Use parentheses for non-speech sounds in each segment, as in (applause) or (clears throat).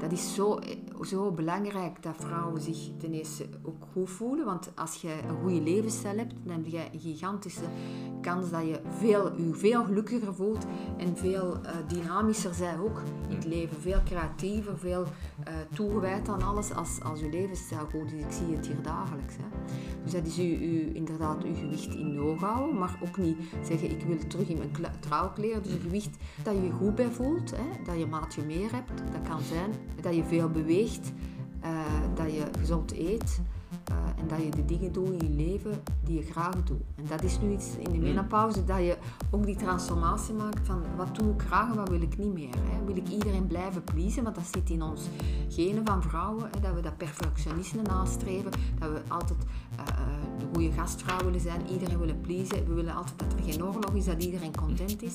dat is zo, zo belangrijk dat vrouwen zich ten eerste ook goed voelen. Want als je een goede levensstijl hebt, dan heb je gigantische kans dat je veel, je veel gelukkiger voelt en veel uh, dynamischer bent ook in het leven. Veel creatiever, veel uh, toegewijd aan alles als, als je levensstijl goed is. Ik zie het hier dagelijks. Hè. Dus dat is u, u, inderdaad uw gewicht in de oog houden, maar ook niet zeggen ik wil terug in mijn trouwkleren. Dus een gewicht dat je je goed bij voelt, hè, dat je maatje meer hebt. Dat kan zijn dat je veel beweegt, uh, dat je gezond eet uh, en dat je de dingen doet in je leven die je graag doet. En dat is nu iets in de menopauze, dat je ook die transformatie maakt van wat doe ik graag en wat wil ik niet meer. Hè? Wil ik iedereen blijven pleasen, want dat zit in ons genen van vrouwen, hè? dat we dat perfectionisme nastreven, dat we altijd uh, de goede gastvrouw willen zijn, iedereen willen pleasen, we willen altijd dat er geen oorlog is, dat iedereen content is.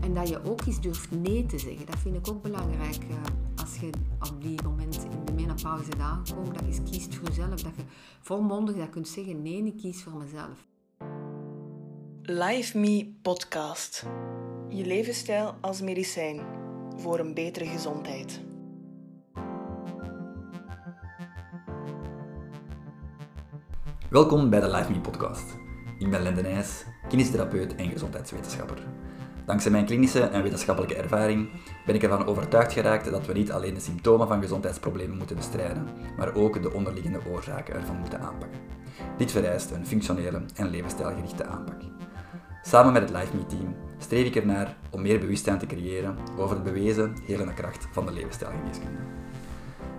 En dat je ook eens durft nee te zeggen, dat vind ik ook belangrijk als je op die moment in de menopauze bent aangekomen, dat je eens kiest voor jezelf, dat je volmondig dat kunt zeggen, nee, ik kies voor mezelf. Live Me Podcast. Je levensstijl als medicijn voor een betere gezondheid. Welkom bij de Live Me Podcast. Ik ben Lende Nijs, kinestherapeut en gezondheidswetenschapper. Dankzij mijn klinische en wetenschappelijke ervaring ben ik ervan overtuigd geraakt dat we niet alleen de symptomen van gezondheidsproblemen moeten bestrijden, maar ook de onderliggende oorzaken ervan moeten aanpakken. Dit vereist een functionele en levensstijlgerichte aanpak. Samen met het Life team streef ik ernaar om meer bewustzijn te creëren over de bewezen helende kracht van de levensstijlgeneeskunde.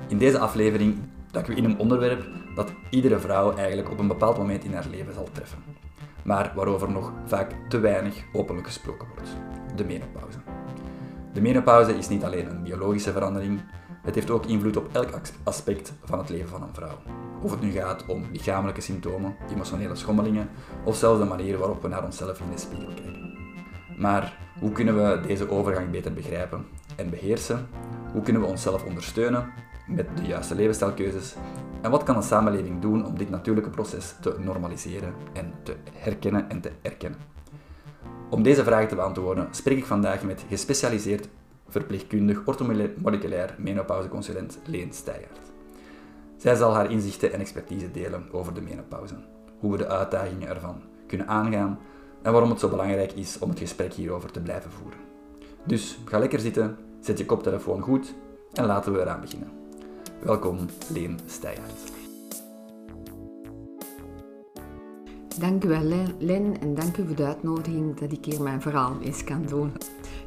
In deze aflevering duiken we in een onderwerp dat iedere vrouw eigenlijk op een bepaald moment in haar leven zal treffen maar waarover nog vaak te weinig openlijk gesproken wordt: de menopauze. De menopauze is niet alleen een biologische verandering, het heeft ook invloed op elk aspect van het leven van een vrouw. Of het nu gaat om lichamelijke symptomen, emotionele schommelingen of zelfs de manier waarop we naar onszelf in de spiegel kijken. Maar hoe kunnen we deze overgang beter begrijpen en beheersen? Hoe kunnen we onszelf ondersteunen met de juiste levensstijlkeuzes en wat kan een samenleving doen om dit natuurlijke proces te normaliseren en te herkennen en te erkennen? Om deze vragen te beantwoorden spreek ik vandaag met gespecialiseerd verpleegkundig orthomoleculair menopauzeconsulent Leen Steijaert. Zij zal haar inzichten en expertise delen over de menopauze, hoe we de uitdagingen ervan kunnen aangaan en waarom het zo belangrijk is om het gesprek hierover te blijven voeren. Dus ga lekker zitten, zet je koptelefoon goed en laten we eraan beginnen. Welkom, Leen Steijaert. Dank u wel, Len, en dank u voor de uitnodiging dat ik hier mijn verhaal eens kan doen.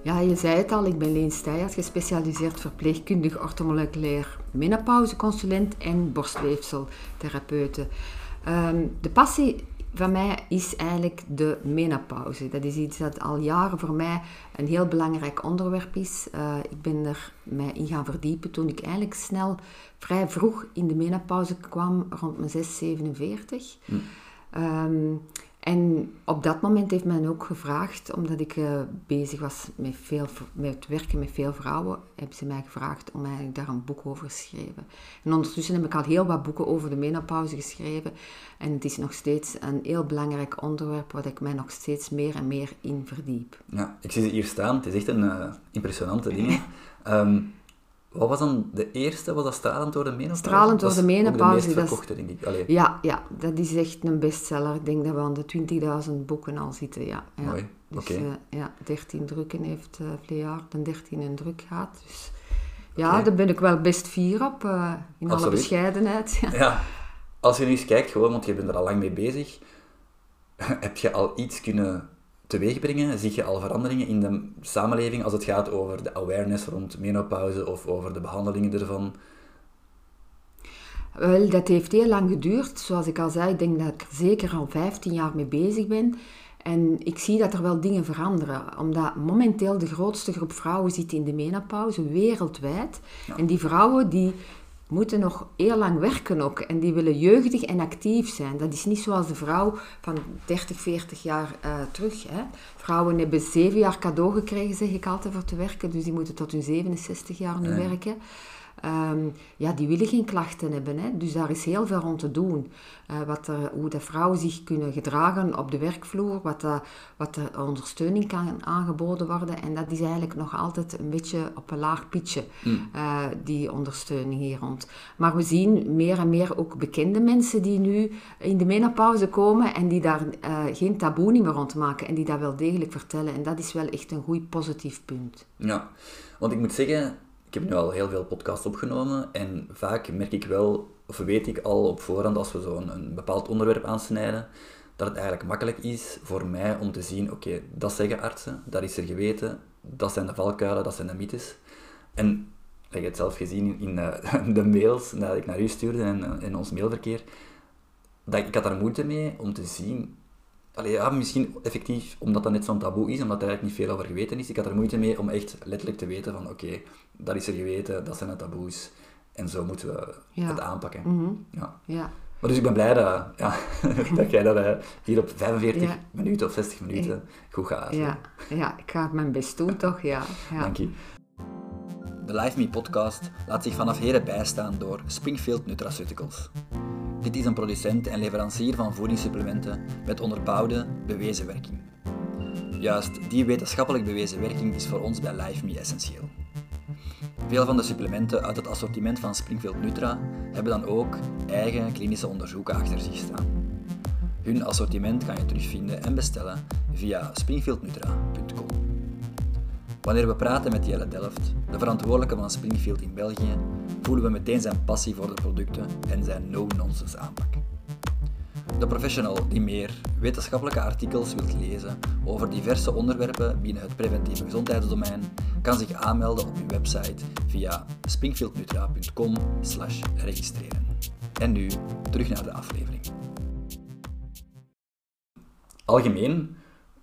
Ja, je zei het al, ik ben Leen Steijaert, gespecialiseerd verpleegkundig orthomoleculair menopauzeconsulent en borstweefseltherapeute. Um, de passie van mij is eigenlijk de menopauze. Dat is iets dat al jaren voor mij een heel belangrijk onderwerp is. Uh, ik ben er mij in gaan verdiepen toen ik eigenlijk snel, vrij vroeg in de menopauze kwam, rond mijn 6, 47. Hm. Um, en op dat moment heeft men ook gevraagd, omdat ik uh, bezig was met, veel, met werken met veel vrouwen, hebben ze mij gevraagd om eigenlijk daar een boek over te schrijven. En ondertussen heb ik al heel wat boeken over de menopauze geschreven. En het is nog steeds een heel belangrijk onderwerp waar ik mij nog steeds meer en meer in verdiep. Ja, ik zie ze hier staan. Het is echt een uh, impressionante ding. um, (laughs) Wat was dan de eerste? Was dat Stralend door de menopauze? Stralend door de menopauze. de meest verkochte, denk ik. Allee. Ja, ja, dat is echt een bestseller. Ik denk dat we aan de 20.000 boeken al zitten, ja. ja. Mooi, dus. Okay. Uh, ja, 13 drukken heeft uh, Vlejaard een 13 een druk gehad. Dus ja, okay. daar ben ik wel best fier op, uh, in Absoluut. alle bescheidenheid. Ja. ja. als je nu eens kijkt, gewoon, want je bent er al lang mee bezig, (laughs) heb je al iets kunnen teweegbrengen? Zie je al veranderingen in de samenleving als het gaat over de awareness rond menopauze of over de behandelingen ervan? Wel, dat heeft heel lang geduurd. Zoals ik al zei, ik denk dat ik er zeker al 15 jaar mee bezig ben. En ik zie dat er wel dingen veranderen. Omdat momenteel de grootste groep vrouwen zit in de menopauze, wereldwijd. Ja. En die vrouwen die moeten nog heel lang werken ook. En die willen jeugdig en actief zijn. Dat is niet zoals de vrouw van 30, 40 jaar uh, terug. Hè. Vrouwen hebben zeven jaar cadeau gekregen, zeg ik altijd, voor te werken. Dus die moeten tot hun 67 jaar nu ja. werken. Ehm, ja, die willen geen klachten hebben. Hè? Dus daar is heel veel rond te doen. Uh, wat er, hoe de vrouwen zich kunnen gedragen op de werkvloer, wat, de, wat de ondersteuning kan aangeboden worden. En dat is eigenlijk nog altijd een beetje op een laag pitje, mm. uh, die ondersteuning hier rond. Maar we zien meer en meer ook bekende mensen die nu in de menopauze komen en die daar geen taboe niet meer rond maken en die dat wel degelijk vertellen. En dat is wel echt een goed positief punt. Ja, want ik moet zeggen, ik heb nu al heel veel podcasts opgenomen en vaak merk ik wel, of weet ik al op voorhand als we zo'n een bepaald onderwerp aansnijden, dat het eigenlijk makkelijk is voor mij om te zien, oké, dat zeggen artsen, dat is er geweten, dat zijn de valkuilen, dat zijn de mythes. En ik heb het zelf gezien in de, (laughs) de mails dat ik naar u stuurde en in ons mailverkeer, dat ik had daar moeite mee om te zien Allee, ja, misschien effectief, omdat dat net zo'n taboe is, omdat er eigenlijk niet veel over geweten is. Ik had er moeite mee om echt letterlijk te weten van, oké, dat is er geweten, dat zijn de taboes. En zo moeten we het aanpakken. Mhm. ja. ja. Maar dus ik ben blij dat, ja, (laughs) dat jij dat uh, hier op 45 minuten of 60 minuten goed gaat. Ja. ja, ik ga mijn best doen, toch? Ja. ja. Dank je. De Live Me podcast laat zich vanaf heren bijstaan door Springfield Nutraceuticals. Dit is een producent en leverancier van voedingssupplementen met onderbouwde, bewezen werking. Juist die wetenschappelijk bewezen werking is voor ons bij LifeMe essentieel. Veel van de supplementen uit het assortiment van Springfield Nutra hebben dan ook eigen klinische onderzoeken achter zich staan. Hun assortiment kan je terugvinden en bestellen via springfieldnutra.com. Wanneer we praten met Jelle Delft, de verantwoordelijke van Springfield in België, voelen we meteen zijn passie voor de producten en zijn no-nonsense aanpak. De professional die meer wetenschappelijke artikels wilt lezen over diverse onderwerpen binnen het preventieve gezondheidsdomein, kan zich aanmelden op uw website via springfieldnutra.com registreren. En nu terug naar de aflevering. Algemeen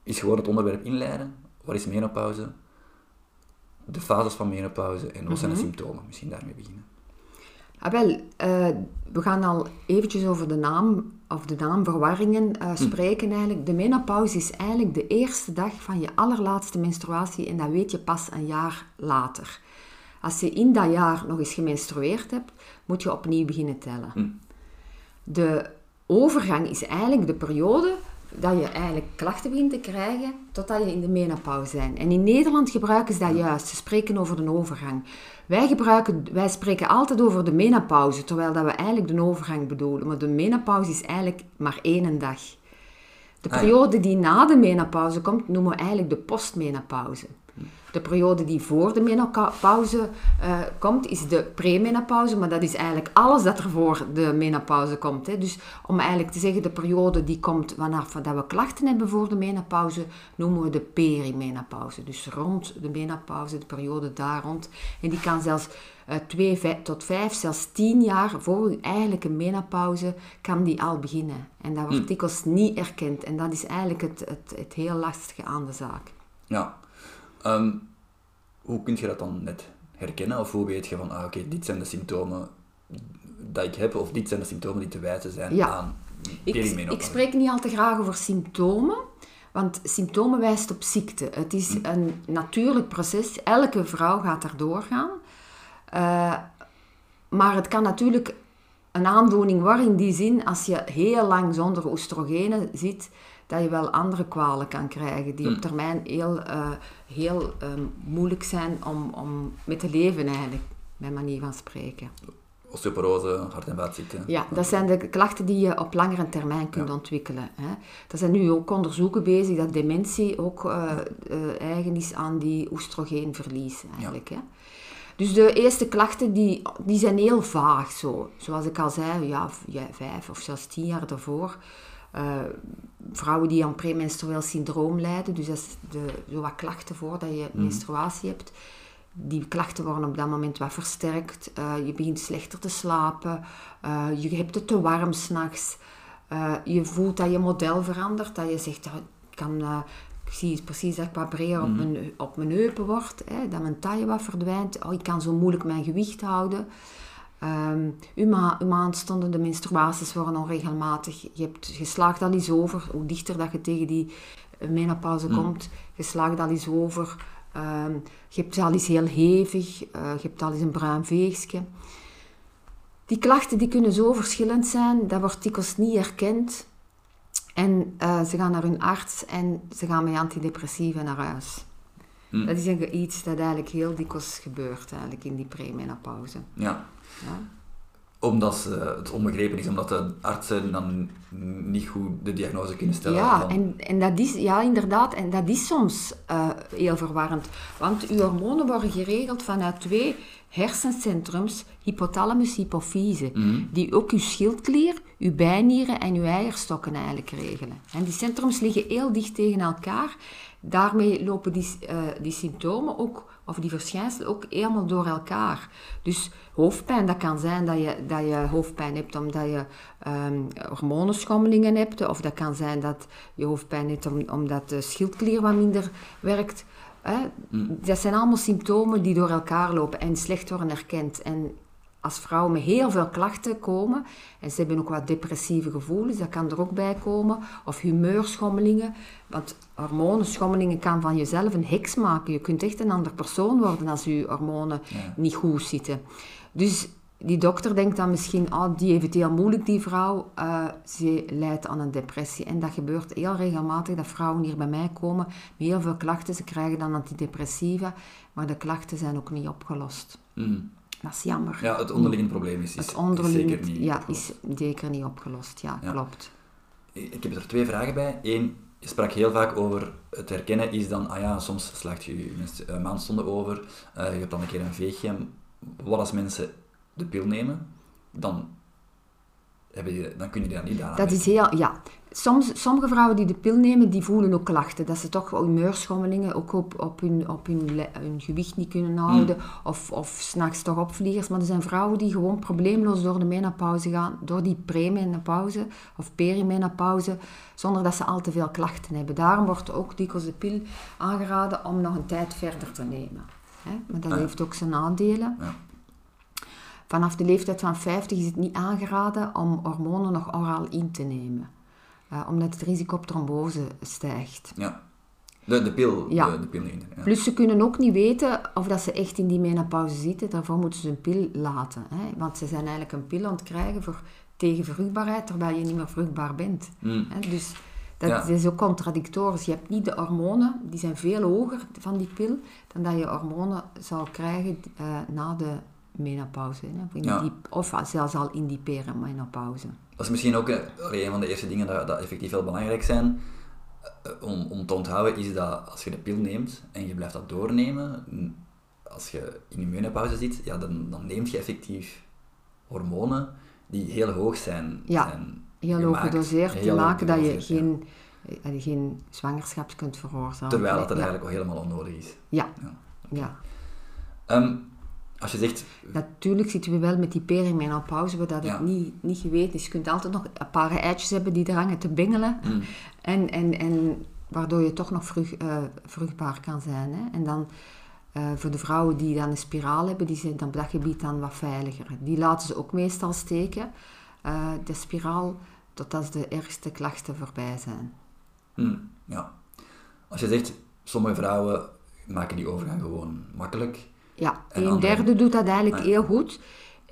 is gewoon het onderwerp inleiden. Wat is menopauze? De fases van menopauze en wat zijn de mhm. symptomen? Misschien daarmee beginnen. Ah, wel, uh, we gaan al eventjes over de naam of de naamverwarringen uh, spreken eigenlijk. De menopauze is eigenlijk de eerste dag van je allerlaatste menstruatie en dat weet je pas een jaar later. Als je in dat jaar nog eens gemenstrueerd hebt, moet je opnieuw beginnen tellen. Hm. De overgang is eigenlijk de periode dat je eigenlijk klachten begint te krijgen totdat je in de menopauze bent. En in Nederland gebruiken ze dat juist. Ze spreken over de overgang. Wij, gebruiken, wij spreken altijd over de menopauze, terwijl dat we eigenlijk de overgang bedoelen. Maar de menopauze is eigenlijk maar één dag. De ah, periode die na de menopauze komt, noemen we eigenlijk de postmenopauze. De periode die voor de menopauze uh, komt, is de premenopauze, maar dat is eigenlijk alles dat er voor de menopauze komt. Hè. Dus om eigenlijk te zeggen, de periode die komt vanaf dat we klachten hebben voor de menopauze, noemen we de perimenopauze. Dus rond de menopauze, de periode daar rond. En die kan zelfs uh, twee tot vijf, zelfs tien jaar voor uw eigenlijke menopauze, kan die al beginnen. En dat wordt hm. dikwijls niet erkend. En dat is eigenlijk het, het, het heel lastige aan de zaak. Ja, Ehm, hoe kun je dat dan net herkennen? Of hoe weet je van, ah, oké, dit zijn de symptomen dat ik heb, of dit zijn de symptomen die te wijten zijn aan? Ik, ik spreek niet al te graag over symptomen, want symptomen wijst op ziekte. Het is hm. een natuurlijk proces. Elke vrouw gaat er doorgaan. Uh, maar het kan natuurlijk een aandoening worden in die zin, als je heel lang zonder oestrogenen zit, dat je wel andere kwalen kan krijgen die op hm. termijn heel, uh, heel ehm, moeilijk zijn om, om mee te leven eigenlijk, bij manier van spreken. Osteoporose, hart- en vaatziekten. Ja, dat zijn de klachten die je op langere termijn kunt ontwikkelen. Hè. Er zijn nu ook onderzoeken bezig dat dementie ook uh, uh, eigen is aan die oestrogeenverlies eigenlijk. Hè. Dus de eerste klachten die, die zijn heel vaag zo. Zoals ik al zei, ja, vijf of zelfs tien jaar daarvoor uh, vrouwen die aan premenstrueel syndroom lijden, dus dat is de, zo wat klachten voordat je mhm. menstruatie hebt. Die klachten worden op dat moment wat versterkt. Uh, je begint slechter te slapen. Uh, je hebt het te warm s'nachts. je voelt dat je model verandert. Dat je zegt, ik, kan, zie precies dat ik wat breder op, mhm. mijn, op mijn heupen word. Hè, dat mijn taille wat verdwijnt. Oh, ik kan zo moeilijk mijn gewicht houden. Um, uw, ma uw maandstonden, menstruaties worden onregelmatig. Je hebt geslaagd al eens over, hoe dichter dat je tegen die menopauze mm. komt, geslaagd al eens over. Ehm, je hebt al eens heel hevig, uh, je hebt al eens een bruin veegje. Die klachten die kunnen zo verschillend zijn, dat wordt dikwijls niet erkend. En uh, ze gaan naar hun arts en ze gaan met antidepressiva naar huis. Mm. Dat is een, iets dat eigenlijk heel dikwijls gebeurt eigenlijk in die premenopauze. Ja. ja. Omdat het onbegrepen is, omdat de artsen dan niet goed de diagnose kunnen stellen. Ja, en, en dat is, ja inderdaad, en dat is soms uh, heel verwarrend. Want uw hormonen worden geregeld vanuit twee hersencentrums, hypothalamus, hypofyse, mm. die ook uw schildklier, uw bijnieren en uw eierstokken eigenlijk regelen. En die centrums liggen heel dicht tegen elkaar. Daarmee lopen die, uh, die symptomen ook, of die verschijnselen ook helemaal door elkaar. Dus hoofdpijn, dat kan zijn dat je, dat je hoofdpijn hebt omdat je um, hormonenschommelingen hebt, of dat kan zijn dat je hoofdpijn hebt omdat de schildklier wat minder werkt. Hè? Mm. Dat zijn allemaal symptomen die door elkaar lopen en slecht worden erkend. En als vrouwen met heel veel klachten komen, en ze hebben ook wat depressieve gevoelens, dat kan er ook bij komen, of humeurschommelingen, want hormonenschommelingen kan van jezelf een heks maken. Je kunt echt een ander persoon worden als je hormonen niet goed zitten. Dus die dokter denkt dan misschien, oh, die heeft het heel moeilijk, die vrouw. Uh, ze lijdt aan een depressie. En dat gebeurt heel regelmatig, dat vrouwen hier bij mij komen met heel veel klachten. Ze krijgen dan antidepressiva, maar de klachten zijn ook niet opgelost. Mm. Dat is jammer. Ja, het onderliggende probleem is, is, het zeker niet Ja, is zeker niet opgelost. Ja, klopt. Ik heb er twee vragen bij. Eén, je sprak heel vaak over het herkennen is dan, ah ja, soms slaagt je je maandstonden over, uh, je hebt dan een keer een veegje. Wat als mensen de pil nemen, dan, je, dan kun je daar niet aan. Dat is heel, ja. Soms, sommige vrouwen die de pil nemen, die voelen ook klachten. Dat ze toch humeurschommelingen ook op, op, hun, op hun, hun gewicht niet kunnen houden. Mm. Of, of s'nachts toch opvliegers. Maar er zijn vrouwen die gewoon probleemloos door de menopauze gaan. Door die premenopauze of perimenopauze. Zonder dat ze al te veel klachten hebben. Daarom wordt ook dikwijls de pil aangeraden om nog een tijd verder te nemen. Maar dat ah. heeft ook zijn nadelen. Ja. Vanaf de leeftijd van 50 is het niet aangeraden om hormonen nog oraal in te nemen. Uh, omdat het risico op trombose stijgt. Ja. De, de pil, ja. de, de pil nemen. Ja. Plus ze kunnen ook niet weten of dat ze echt in die menopauze zitten. Daarvoor moeten ze een pil laten. Hè? Want ze zijn eigenlijk een pil aan het krijgen voor, tegen vruchtbaarheid, terwijl je niet meer vruchtbaar bent. Mm. Hè? Dus dat is ook contradictorisch. Je hebt niet de hormonen, die zijn veel hoger van die pil, dan dat je hormonen zou krijgen uh, na de menopauze. Hè? of zelfs al in die perimenopauze. Dat is misschien ook eh, een van de eerste dingen dat, dat effectief heel belangrijk zijn eh, om, om te onthouden, is dat als je de pil neemt en je blijft dat doornemen, als je in je menopauze zit, ja, dan, dan neemt je effectief hormonen die heel hoog zijn. Ja, zijn heel hoog gedoseerd, die maken dat je geen, ja. geen zwangerschap kunt veroorzaken. Terwijl dat eigenlijk al helemaal onnodig is. Ja. ja. Ehm, als je zegt... Natuurlijk zitten we wel met die perimenopauze, waar dat het niet, niet geweten is. Je kunt altijd nog een paar eitjes hebben die er hangen te bingelen. Mm. En, en, en waardoor je toch nog vrucht, uh, vruchtbaar kan zijn. Hè? En dan uh, voor de vrouwen die dan een spiraal hebben, die zijn dan op dat gebied dan wat veiliger. Die laten ze ook meestal steken, uh, de spiraal, totdat de ergste klachten voorbij zijn. Mm, ja. Als je zegt, sommige vrouwen maken die overgang gewoon makkelijk ja, een derde doet dat eigenlijk heel goed.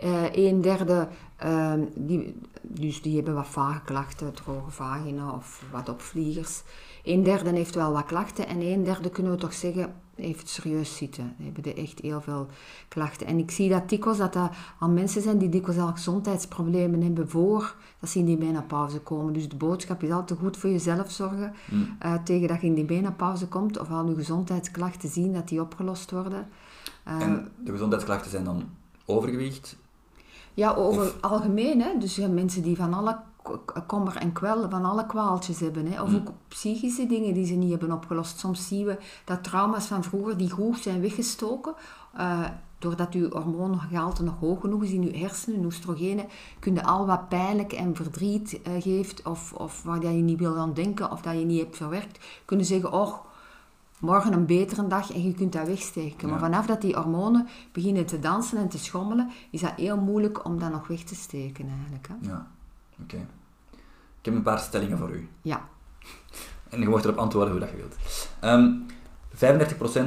Uh, een derde, uh, die, dus die hebben wat vage klachten, droge vagina of wat opvliegers. Een derde heeft wel wat klachten en een derde kunnen we toch zeggen heeft serieus zitten. Die hebben echt heel veel klachten. En ik zie dat dikwijls dat dat al mensen zijn die dikwijls al gezondheidsproblemen hebben voor dat ze in die menopauze komen. Dus de boodschap is altijd goed voor jezelf zorgen mm. uh, tegen dat je in die menopauze komt of al je gezondheidsklachten zien dat die opgelost worden. Uh, en de gezondheidsklachten zijn dan overgewicht? Ja, over algemeen. Hè? Dus ja, mensen die van alle kommer en kwel, van alle kwaaltjes hebben. Hè? Of mm. ook psychische dingen die ze niet hebben opgelost. Soms zien we dat trauma's van vroeger die goed zijn weggestoken. Uh, doordat uw hormoongehalte nog hoog genoeg is in uw hersenen, oestrogenen, kun je al wat pijnlijk en verdriet uh, geeft, of, of waar je niet wil aan denken, of dat je niet hebt verwerkt, kunnen zeggen, oh, morgen een betere dag en je kunt dat wegsteken. Maar vanaf dat die hormonen beginnen te dansen en te schommelen, is dat heel moeilijk om dat nog weg te steken eigenlijk. Hè? Ja, oké. Ik heb een paar stellingen voor u. Ja. En je mag erop antwoorden hoe dat je wilt. Um,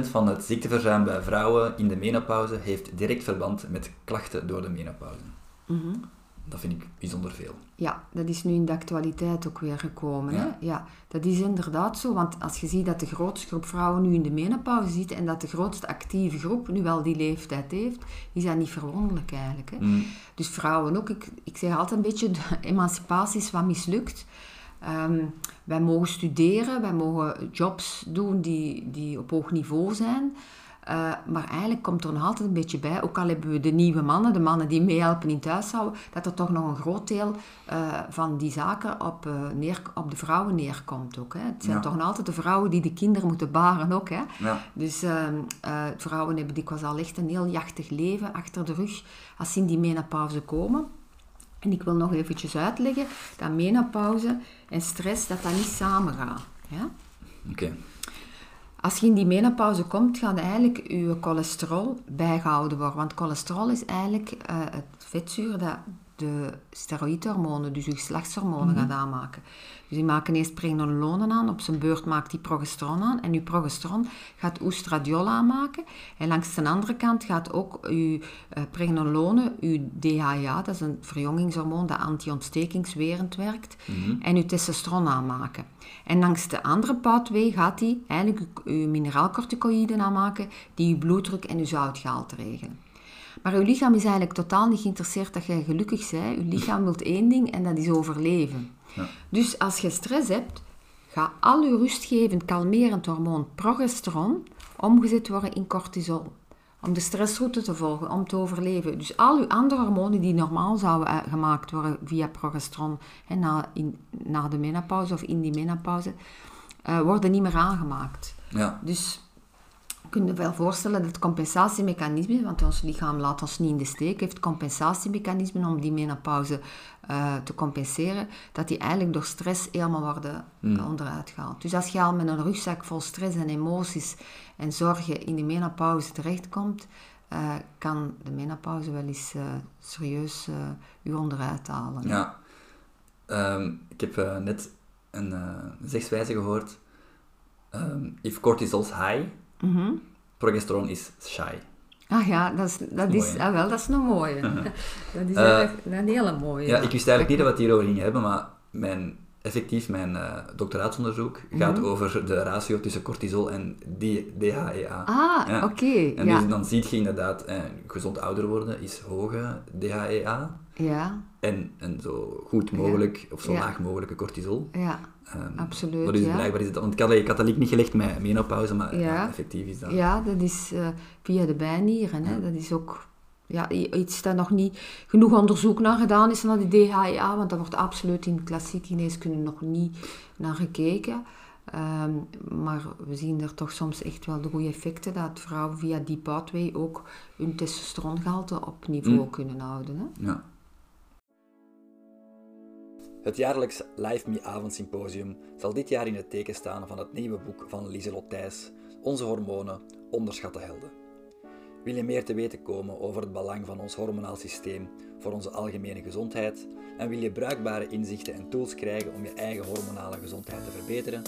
35% van het ziekteverzuim bij vrouwen in de menopauze heeft direct verband met klachten door de menopauze. Mhm. Dat vind ik bijzonder veel. Ja, dat is nu in de actualiteit ook weer gekomen. Ja. Hè? Ja, dat is inderdaad zo. Want als je ziet dat de grootste groep vrouwen nu in de menopauze zit en dat de grootste actieve groep nu wel die leeftijd heeft, is dat niet verwonderlijk eigenlijk. Hè? Mm. Dus vrouwen ook. Ik, ik zeg altijd een beetje, de emancipatie is wat mislukt. Ehm, wij mogen studeren, wij mogen jobs doen die, die op hoog niveau zijn. Eh, maar eigenlijk komt er nog altijd een beetje bij, ook al hebben we de nieuwe mannen, de mannen die meehelpen in het huishouden, dat er toch nog een groot deel eh, van die zaken op, eh, neer, op de vrouwen neerkomt ook. Hè. Het zijn Ja. toch nog altijd de vrouwen die de kinderen moeten baren ook. Hè. Ja. Dus ehm, eh, vrouwen hebben dikwijls al echt een heel jachtig leven achter de rug als ze in die menopauze komen. En ik wil nog eventjes uitleggen dat menopauze en stress, dat dat niet samengaan. Ja? Oké. Als je in die menopauze komt, gaat eigenlijk je cholesterol bijgehouden worden. Want cholesterol is eigenlijk eh, het vetzuur dat de steroïdhormonen, dus je geslachtshormonen, gaat aanmaken. Dus die maken eerst pregnolonen aan, op zijn beurt maakt die progesteron aan. En je progesteron gaat oestradiol aanmaken. En langs de andere kant gaat ook je eh, pregnolone, je DHA, dat is een verjongingshormoon dat anti-ontstekingswerend werkt, en je testosteron aanmaken. En langs de andere pathway gaat die eigenlijk je, je mineraalcorticoïden aanmaken, die je bloeddruk en je zoutgehalte regelen. Maar uw lichaam is eigenlijk totaal niet geïnteresseerd dat jij gelukkig bent. Uw lichaam wil één ding en dat is overleven. Ja. Dus als je stress hebt, gaat al je rustgevend, kalmerend hormoon progesteron omgezet worden in cortisol. Om de stressroute te volgen, om te overleven. Dus al uw andere hormonen die normaal zouden eh, gemaakt worden via progesteron hè, na, in, na de menopauze of in die menopauze, eh, worden niet meer aangemaakt. Ja. Dus kunt je wel voorstellen dat het compensatiemechanisme, want ons lichaam laat ons niet in de steek, heeft compensatiemechanismen om die menopauze eh, te compenseren, dat die eigenlijk door stress helemaal worden eh, onderuit gehaald. Dus als je al met een rugzak vol stress en emoties en zorgen in die menopauze terechtkomt, eh, kan de menopauze wel eens serieus u onderuit halen. Ja. Ehm, ik heb net een zegswijze gehoord. Ehm, if cortisol is Mhm. progesteron is shy. Ah ja, dat is, dat Mooi, is, hè? ah, wel, dat is een mooie. (laughs) dat is Eh, een hele mooie. Ja, ik wist eigenlijk niet dat we het hierover gingen hebben, maar mijn, effectief mijn eh, doctoraatsonderzoek gaat over de ratio tussen cortisol en DHEA. Ah, Ja. oké. En ja. dus dan zie je inderdaad, eh, gezond ouder worden is hoge DHEA ja, en, en zo goed mogelijk, of zo laag mogelijke cortisol. ja, Ehm, absoluut. dus ja. blijkbaar is het, want ik had, link niet gelegd met menopauze, maar Ja. ja, effectief is dat. Ja, dat is eh, via de bijnieren. Hè. Dat is ook ja, iets dat nog niet genoeg onderzoek naar gedaan is naar de DHEA, want dat wordt absoluut in klassiek geneeskunde nog niet naar gekeken. Ehm, maar we zien er toch soms echt wel de goede effecten dat vrouwen via die pathway ook hun testosterongehalte op niveau Mm. kunnen houden. Hè. Ja. Het jaarlijks Live Me avondsymposium zal dit jaar in het teken staan van het nieuwe boek van Lieselot Thijs, Onze hormonen, onderschatte helden. Wil je meer te weten komen over het belang van ons hormonaal systeem voor onze algemene gezondheid en wil je bruikbare inzichten en tools krijgen om je eigen hormonale gezondheid te verbeteren?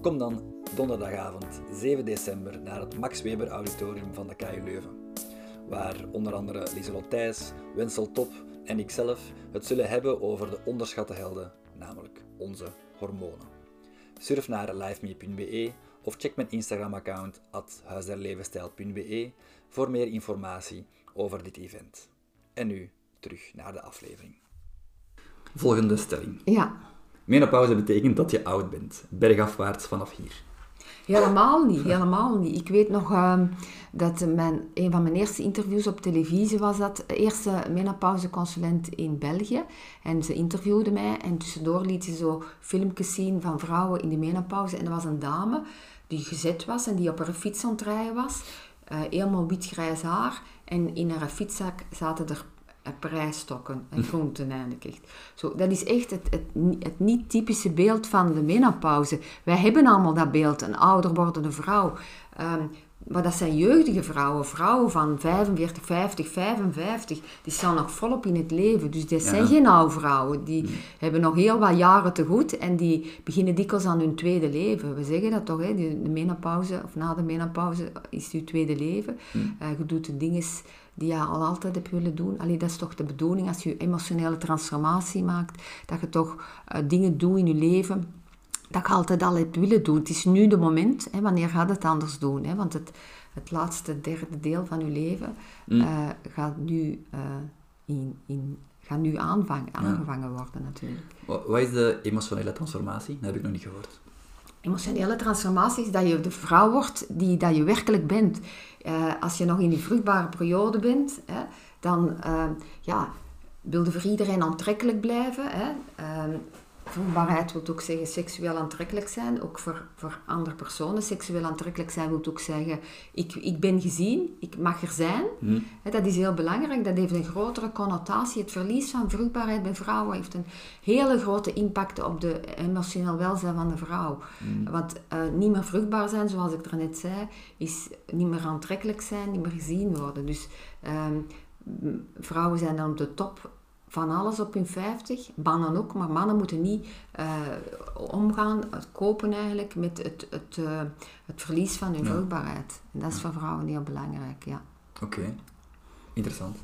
Kom dan donderdagavond 7 december naar het Max Weber Auditorium van de KU Leuven waar onder andere Lieselot Thijs, Wensel Top en ikzelf het zullen hebben over de onderschatte helden, namelijk onze hormonen. Surf naar liveme.be of check mijn Instagram-account at huisderlevenstijl.be voor meer informatie over dit event. En nu terug naar de aflevering. Volgende stelling. Ja, Menopauze betekent dat je oud bent, bergafwaarts vanaf hier. Helemaal niet, helemaal niet. Ik weet nog ehm, dat mijn, een van mijn eerste interviews op televisie was dat de eerste menopauzeconsulent in België. En ze interviewde mij en tussendoor liet ze zo filmpjes zien van vrouwen in de menopauze. En er was een dame die gezet was en die op haar fiets aan het rijden was. eh, helemaal wit-grijs haar. En in haar fietszak zaten er eh, prijsstokken en groenten eigenlijk echt. Zo, dat is echt het, het, het niet typische beeld van de menopauze. Wij hebben allemaal dat beeld, een ouder wordende vrouw. Ehm, maar dat zijn jeugdige vrouwen, vrouwen van 45, 50, 55, die staan nog volop in het leven. Dus dat zijn geen oude vrouwen, die mm. hebben nog heel wat jaren te goed en die beginnen dikwijls aan hun tweede leven. We zeggen dat toch, hè? de menopauze, of na de menopauze is je tweede leven. Mm. Uh, je doet de dingen die je al altijd hebt willen doen. Allee, dat is toch de bedoeling als je emotionele transformatie maakt, dat je toch uh, dingen doet in je leven dat je altijd al hebt willen doen. Het is nu de moment, hè, wanneer gaat het anders doen? Hè? Want het, het laatste derde deel van je leven mm. uh, gaat, nu, uh, in, in, gaat nu aanvang, aangevangen worden natuurlijk. Wat is de emotionele transformatie? Dat heb ik nog niet gehoord. Emotionele transformatie is dat je de vrouw wordt die dat je werkelijk bent. Uh, als je nog in die vruchtbare periode bent, hè, dan ja, wil je voor iedereen aantrekkelijk blijven. Hè. Ehm, Vruchtbaarheid wil ook zeggen seksueel aantrekkelijk zijn, ook voor, voor andere personen. Seksueel aantrekkelijk zijn wil ook zeggen, ik, ik ben gezien, ik mag er zijn. Hmm. dat is heel belangrijk, dat heeft een grotere connotatie. Het verlies van vruchtbaarheid bij vrouwen heeft een hele grote impact op de emotioneel welzijn van de vrouw. Hmm. Want uh, niet meer vruchtbaar zijn, zoals ik er net zei, is niet meer aantrekkelijk zijn, niet meer gezien worden. Dus ehm, vrouwen zijn dan op de top van alles op hun 50. Mannen ook, maar mannen moeten niet uh, omgaan, kopen eigenlijk met het, het, uh, het verlies van hun ja. vruchtbaarheid. En dat is voor vrouwen heel belangrijk, ja. Oké, interessant.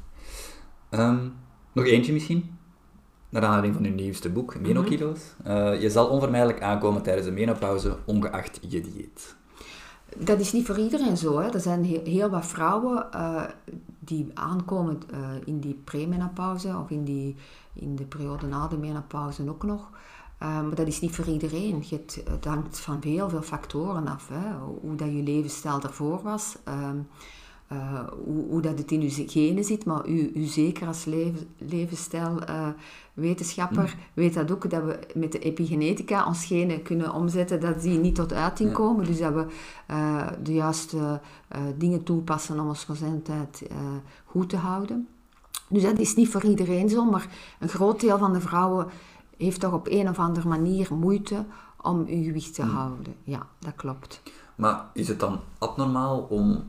Um, nog eentje misschien? Naar aanleiding van uw nieuwste boek, Menokilo's. Mm -hmm. uh, je zal onvermijdelijk aankomen tijdens de menopauze, ongeacht je dieet. Dat is niet voor iedereen zo. Hè. Er zijn heel, wat vrouwen uh, die aankomen uh, in die premenopauze of in, die, in de periode na de menopauze ook nog. Uh, maar dat is niet voor iedereen. Het, hangt van heel veel factoren af. Hè. Hoe dat je levensstijl ervoor was. Ehm, uh, hoe, hoe, dat het in uw genen zit, maar u, u zeker als leven, levensstijlwetenschapper uh, weet dat ook, dat we met de epigenetica ons genen kunnen omzetten, dat die niet tot uiting komen. Dus dat we uh, de juiste dingen toepassen om onze gezondheid goed te houden. Dus dat is niet voor iedereen zo, maar een groot deel van de vrouwen heeft toch op een of andere manier moeite om uw gewicht te houden. Ja, dat klopt. Maar is het dan abnormaal om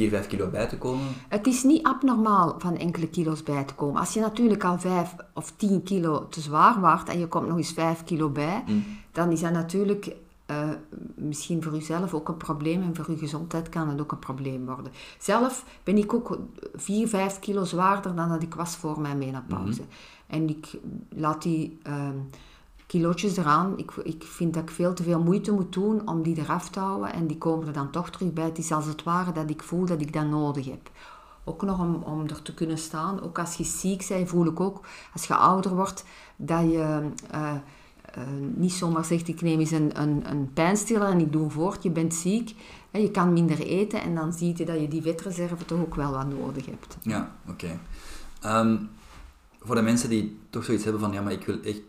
4, 5 kilo bij te komen? Het is niet abnormaal van enkele kilo's bij te komen. Als je natuurlijk al 5 of 10 kilo te zwaar wordt en je komt nog eens 5 kilo bij, mm. dan is dat natuurlijk uh, misschien voor uzelf ook een probleem en voor uw gezondheid kan het ook een probleem worden. Zelf ben ik ook 4, 5 kilo zwaarder dan dat ik was voor mijn menopauze. Mm En ik laat die... Uh, kilootjes eraan. Ik, ik vind dat ik veel te veel moeite moet doen om die eraf te houden. En die komen er dan toch terug bij. Het is als het ware dat ik voel dat ik dat nodig heb. Ook nog om, om er te kunnen staan. Ook als je ziek bent, voel ik ook, als je ouder wordt, dat je... Uh, uh, niet zomaar zegt, ik neem eens een, een, een pijnstiller en ik doe voort, je bent ziek, hè, je kan minder eten en dan zie je dat je die vetreserve toch ook wel wat nodig hebt. Ja, oké. Ehm, voor de mensen die toch zoiets hebben van, ja, maar ik wil echt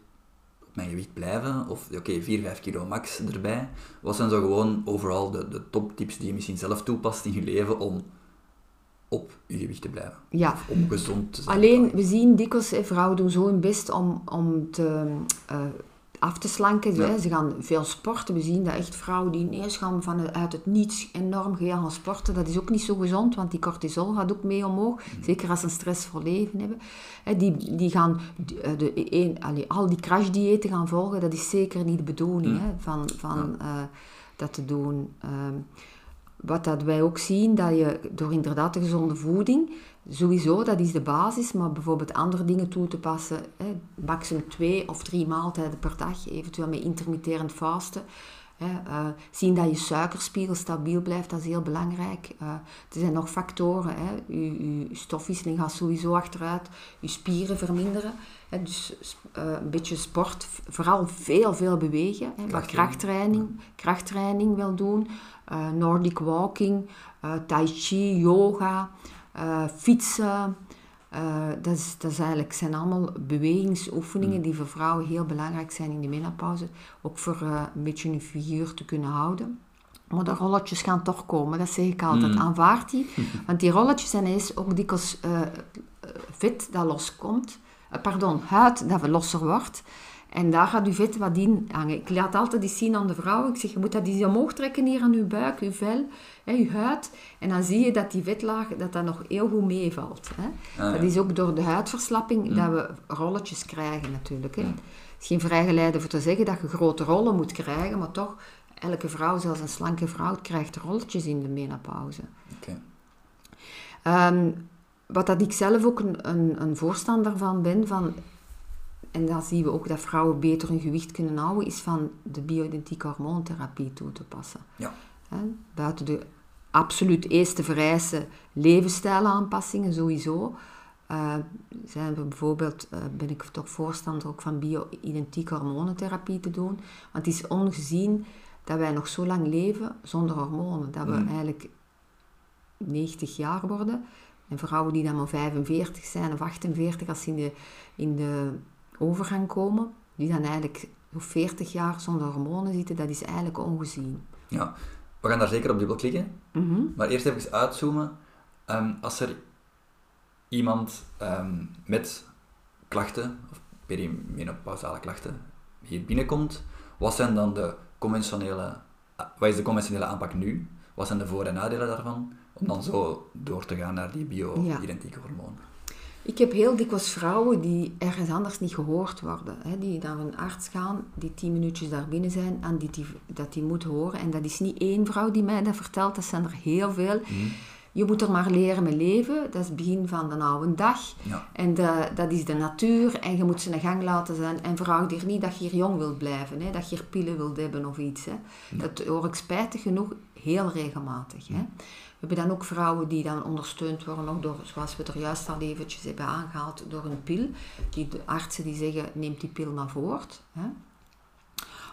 mijn gewicht blijven, of oké, 4, 5 kilo max erbij. Wat zijn zo gewoon overal de, de toptips die je misschien zelf toepast in je leven om op je gewicht te blijven? Ja. Of om gezond te zijn? Alleen, we zien dikwijls, vrouwen doen zo hun best om, om te, uh, af te slanken. Ze gaan veel sporten. We zien dat echt vrouwen die ineens gaan vanuit het niets enorm gaan sporten. Dat is ook niet zo gezond, want die cortisol gaat ook mee omhoog. Mm. Zeker als ze een stressvol leven hebben. die, die gaan eh, de, een, allee, al die crashdiëten gaan volgen. Dat is zeker niet de bedoeling mm. van, van uh, dat te doen. Ehm, wat dat wij ook zien, dat je door inderdaad de gezonde voeding Sowieso, dat is de basis, maar bijvoorbeeld andere dingen toe te passen, hè, maximum twee of drie maaltijden per dag, eventueel met intermitterend vasten. Hè, uh, zien dat je suikerspiegel stabiel blijft, dat is heel belangrijk. Uh, er zijn nog factoren, hè. Je, stofwisseling gaat sowieso achteruit, je spieren verminderen. Hè, dus uh, een beetje sport, vooral veel, veel bewegen. Hè, wat krachttraining, krachttraining wil doen, Nordic walking, tai chi, yoga uh, fietsen. Uh, dat, is, dat is eigenlijk, zijn allemaal bewegingsoefeningen mm. die voor vrouwen heel belangrijk zijn in de menopauze. Ook voor uh, een beetje een figuur te kunnen houden. Maar de rolletjes gaan toch komen, dat zeg ik altijd. Mm. Aanvaard die. (laughs) Want die rolletjes zijn eens ook dikwijls uh, vet dat loskomt. pardon, huid dat losser wordt. En daar gaat uw vet wat in hangen. Ik laat altijd eens zien aan de vrouw. Ik zeg, je moet dat eens omhoog trekken hier aan uw buik, uw vel, hè, uw huid. En dan zie je dat die vetlaag dat dat nog heel goed meevalt. Hè. Ah, dat is ook door de huidverslapping dat we rolletjes krijgen natuurlijk. Hè. Het is geen vrijgeleide voor te zeggen dat je grote rollen moet krijgen, maar toch, elke vrouw, zelfs een slanke vrouw, krijgt rolletjes in de menopauze. Ehm, wat dat ik zelf ook een, een, een voorstander van ben, van, en daar zien we ook dat vrouwen beter hun gewicht kunnen houden, is van de bio-identieke hormoontherapie toe te passen. Ja. Buiten de absoluut eerste vereiste levensstijlaanpassingen sowieso, eh, zijn we bijvoorbeeld, eh, ben ik toch voorstander ook van bio-identieke hormonentherapie te doen. Want het is ongezien dat wij nog zo lang leven zonder hormonen. Dat we Mm. eigenlijk 90 jaar worden. En vrouwen die dan maar 45 zijn of 48 als ze in de, in de overgang komen, die dan eigenlijk nog 40 jaar zonder hormonen zitten, dat is eigenlijk ongezien. Ja, we gaan daar zeker op dubbel klikken. Mhm. Maar eerst even uitzoomen. Ehm, als er iemand ehm, met klachten, of perimenopausale klachten, hier binnenkomt, wat zijn dan de conventionele, ah, wat is de conventionele aanpak nu? Wat zijn de voor- en nadelen daarvan? Om dan zo door te gaan naar die bio-identieke hormonen. Ik heb heel dikwijls vrouwen die ergens anders niet gehoord worden. Hè, die naar een arts gaan, die tien minuutjes daar binnen zijn en die, die, dat die moeten horen. En dat is niet één vrouw die mij dat vertelt, dat zijn er heel veel. Je moet er maar leren mee leven. Dat is het begin van de oude dag. Ja. En de- dat is de natuur en je moet ze een gang laten zijn. En vraag hier niet dat je hier jong wilt blijven, hè? dat je hier pillen wilt hebben of iets. Hè? Dat hoor ik spijtig genoeg heel regelmatig. Hè? We hebben dan ook vrouwen die dan ondersteund worden, nog door, zoals we er juist al eventjes hebben aangehaald, door een pil. Die de artsen die zeggen, neem die pil maar voort. Hè?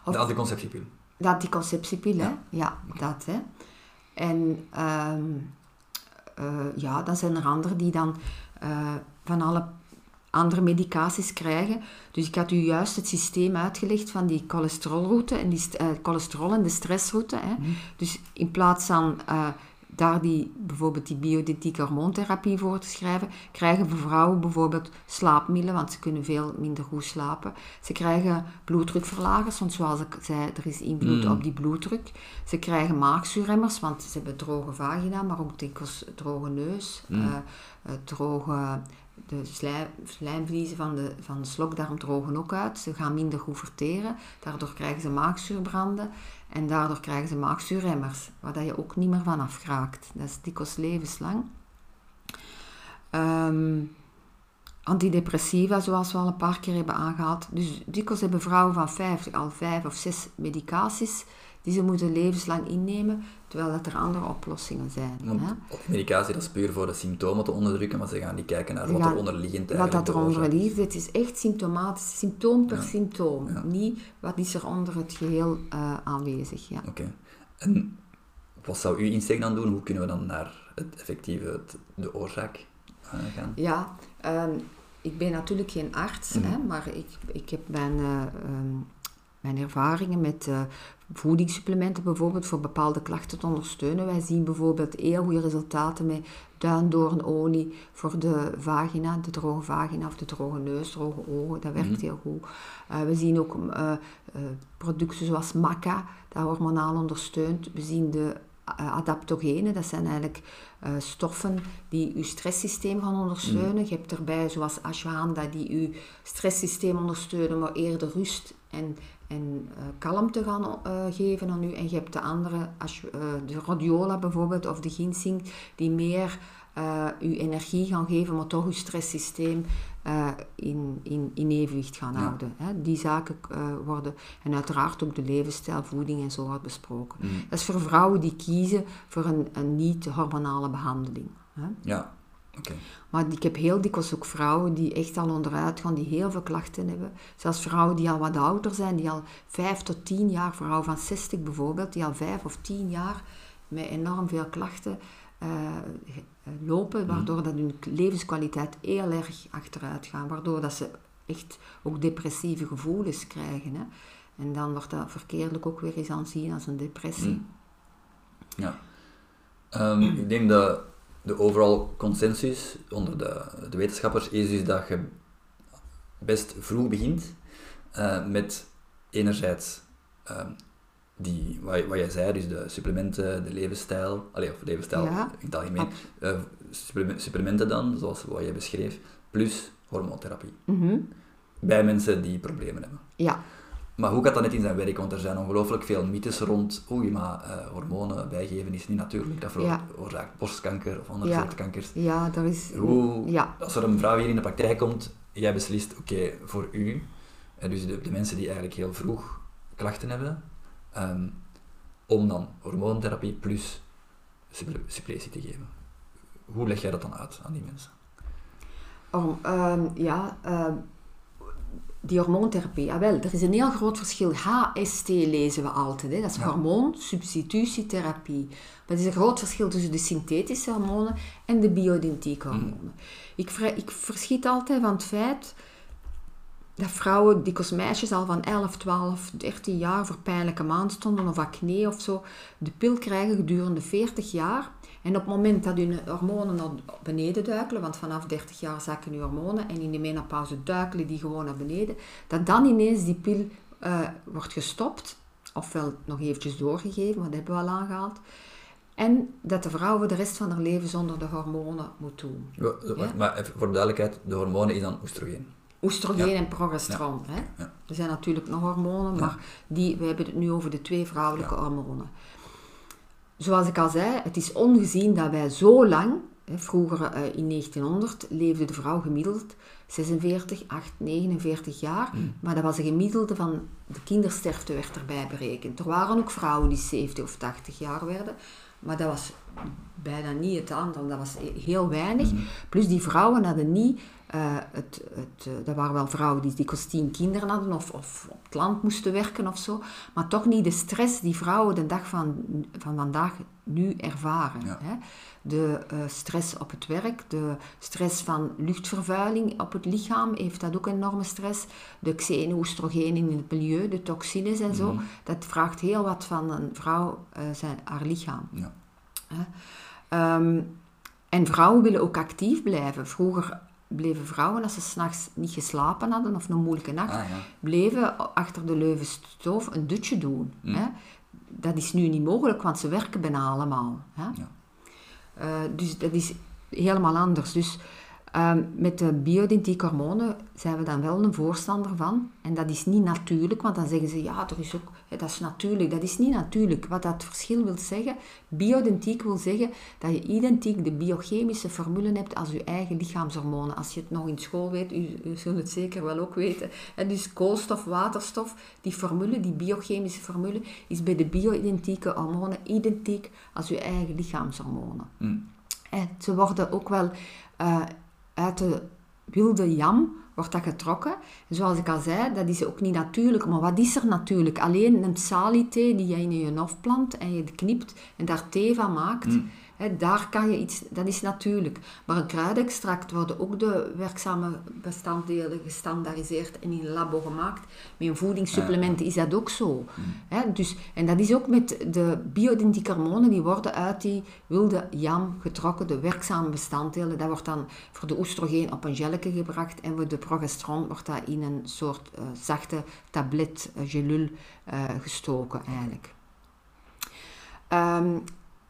Of- De anticonceptiepil. de anticonceptiepil, hè? Ja. Ja, dat, hè. En ehm, eh, ja, dan zijn er anderen die dan eh, van alle andere medicaties krijgen. Dus ik had u juist het systeem uitgelegd van die cholesterolroute en die eh, cholesterol en de stressroute. Hè. Dus in plaats van daar die, bijvoorbeeld die bioidentieke hormoontherapie voor te schrijven, krijgen vrouwen bijvoorbeeld slaapmiddelen, want ze kunnen veel minder goed slapen. Ze krijgen bloeddrukverlagers, want zoals ik zei, er is invloed Mm. op die bloeddruk. Ze krijgen maagzuurremmers, want ze hebben droge vagina, maar ook dikwijls droge neus, Mm. eh, eh, droge... De slijm, slijmvliezen van de, van de slokdarm drogen ook uit. Ze gaan minder goed verteren. Daardoor krijgen ze maagzuurbranden. En daardoor krijgen ze maagzuurremmers. Waar je ook niet meer van afraakt. Dat is dikwijls levenslang. Ehm, antidepressiva, zoals we al een paar keer hebben aangehaald. Dus dikwijls hebben vrouwen van 50 al vijf of zes medicaties die ze moeten levenslang innemen, terwijl dat er andere oplossingen zijn. Want hè. medicatie dat is puur voor de symptomen te onderdrukken, maar ze gaan niet kijken naar wat er onderliggend Wat eigenlijk dat eronder oorzaak is. ligt, het is echt symptomatisch, symptoom per Ja. symptoom. Ja. Niet wat is er onder het geheel eh, aanwezig. Ja. Oké. En wat zou uw insteek dan doen? Hoe kunnen we dan naar het effectieve, het- de oorzaak eh, gaan? Ja, ehm, ik ben natuurlijk geen arts, Mhm. hè, maar ik, ik heb mijn, eh, ehm, mijn ervaringen met eh, voedingssupplementen bijvoorbeeld voor bepaalde klachten te ondersteunen. Wij zien bijvoorbeeld heel goede resultaten met duindoornolie voor de vagina, de droge vagina of de droge neus, droge ogen. Dat werkt Mhm. heel goed. Eh, we zien ook eh, producten zoals maca, dat hormonaal ondersteunt. We zien de adaptogenen, dat zijn eigenlijk stoffen die uw stresssysteem gaan ondersteunen. Je hebt erbij, zoals ashwagandha, die uw stresssysteem ondersteunen, maar eerder rust en, en eh, kalmte gaan eh, geven aan u. En je hebt de andere, ash- eh, de rhodiola bijvoorbeeld, of de ginseng, die meer uw energie gaan geven, maar toch uw stresssysteem in, in, in evenwicht gaan Ja. houden. Hè. Die zaken worden, en uiteraard ook de levensstijl, voeding en zo wordt besproken. Mhm. Dat is voor vrouwen die kiezen voor een, een niet-hormonale behandeling. Hè. Ja, Maar ik heb heel dikwijls ook vrouwen die echt al onderuit gaan, die heel veel klachten hebben. Zelfs vrouwen die al wat ouder zijn, die al vijf tot tien jaar, vrouwen van 60 bijvoorbeeld, die al vijf of tien jaar met enorm veel klachten eh, lopen, waardoor dat hun levenskwaliteit heel erg achteruit gaat, waardoor dat ze echt ook depressieve gevoelens krijgen. Hè. En dan wordt dat verkeerdelijk ook weer eens aanzien als een depressie. Mm. Ja. Ehm, ik denk dat de overall consensus onder de, de wetenschappers is dus dat je best vroeg begint eh, met enerzijds ehm, die, wat, wat jij zei, dus de supplementen, de levensstijl, allee, of levensstijl Ja. in het algemeen, suppleme- supplementen dan, zoals wat jij beschreef, plus hormoontherapie. Mhm. Bij mensen die problemen hebben. Ja, Maar hoe gaat dat net in zijn werk? Want er zijn ongelooflijk veel mythes rond. Oei, maar eh, hormonen bijgeven is niet natuurlijk. Dat Ja. veroorzaakt borstkanker of andere Ja. soorten kankers. ja, daar is... Hoe, Ja. als er een vrouw hier in de praktijk komt, jij beslist, oké, voor u, en dus de, de mensen die eigenlijk heel vroeg klachten hebben, ehm, om dan hormoontherapie plus suppletie te geven. Hoe leg jij dat dan uit aan die mensen? Horm- ehm, ja, ehm, die hormoontherapie. Ja, wel, er is een heel groot verschil. HST lezen we altijd. Hè. Dat is Ja. hormoonsubstitutietherapie. Maar er is een groot verschil tussen de synthetische hormonen en de bio-identieke hormonen. Ik, ik verschiet altijd van het feit dat vrouwen, dikwijls meisjes al van 11, 12, 13 jaar voor pijnlijke maandstonden of acne of zo, de pil krijgen gedurende 40 jaar. En op het moment dat hun hormonen naar beneden duikelen, want vanaf 30 jaar zakken hun hormonen en in de menopauze duikelen die gewoon naar beneden, dat dan ineens die pil eh, wordt gestopt, ofwel nog eventjes doorgegeven, wat hebben we al aangehaald. En dat de vrouw voor de rest van haar leven zonder de hormonen moet doen. Wacht, Maar even voor de duidelijkheid, de hormonen is dan oestrogeen. Oestrogeen Ja. en progesteron. Hè? Ja. Er zijn natuurlijk nog hormonen, Ja. maar die, we hebben het nu over de twee vrouwelijke hormonen. Zoals ik al zei, het is ongezien dat wij zo lang, hè, vroeger eh, in 1900 leefde de vrouw gemiddeld 46, 8, 49 jaar, maar dat was een gemiddelde van de kindersterfte werd erbij berekend. Er waren ook vrouwen die 70 of 80 jaar werden, maar dat was bijna niet het aantal, dat was heel weinig. Plus die vrouwen hadden niet, eh, het, het, eh, dat waren wel vrouwen die dikwijls tien kinderen hadden of, of op het land moesten werken of zo, maar toch niet de stress die vrouwen de dag van, van vandaag nu ervaren. Ja. Hè? De eh, stress op het werk, de stress van luchtvervuiling op het lichaam heeft dat ook enorme stress. De xeno-oestrogenen in het milieu, de toxines en zo, dat vraagt heel wat van een vrouw, eh, zijn, haar lichaam. Ja. Hè. Ehm, en vrouwen willen ook actief blijven. Vroeger bleven vrouwen, als ze s'nachts niet geslapen hadden of een moeilijke nacht, Ah, ja. bleven achter de leuvenstoof een dutje doen. Mm. Hè. Dat is nu niet mogelijk, want ze werken bijna allemaal. Hè. Ja. Eh, dus dat is helemaal anders. Dus ehm, met de bio-identieke hormonen zijn we dan wel een voorstander van. En dat is niet natuurlijk, want dan zeggen ze, ja, er is ook, dat is natuurlijk. Dat is niet natuurlijk. Wat dat verschil wil zeggen, bio-identiek wil zeggen dat je identiek de biochemische formule hebt als je eigen lichaamshormonen. Als je het nog in school weet, u, u zult het zeker wel ook weten. En dus koolstof, waterstof, die formule, die biochemische formule, is bij de bio-identieke hormonen identiek als je eigen lichaamshormonen. Mm. En ze worden ook wel eh, uit de wilde jam wordt dat getrokken. En zoals ik al zei, dat is ook niet natuurlijk. Maar wat is er natuurlijk? Alleen een salithee die je in je hof plant en je knipt en daar thee van maakt. Daar kan je iets, dat is natuurlijk. Maar een kruidextract worden ook de werkzame bestanddelen gestandaardiseerd en in een labo gemaakt. Met een voedingssupplement is dat ook zo. Hè, dus, en dat is ook met de bio-identieke hormonen, die worden uit die wilde jam getrokken, de werkzame bestanddelen. Dat wordt dan voor de oestrogeen op een gelletje gebracht en voor de progesteron wordt dat in een soort eh, zachte tablet, uh, gelul, eh, gestoken eigenlijk. Ehm,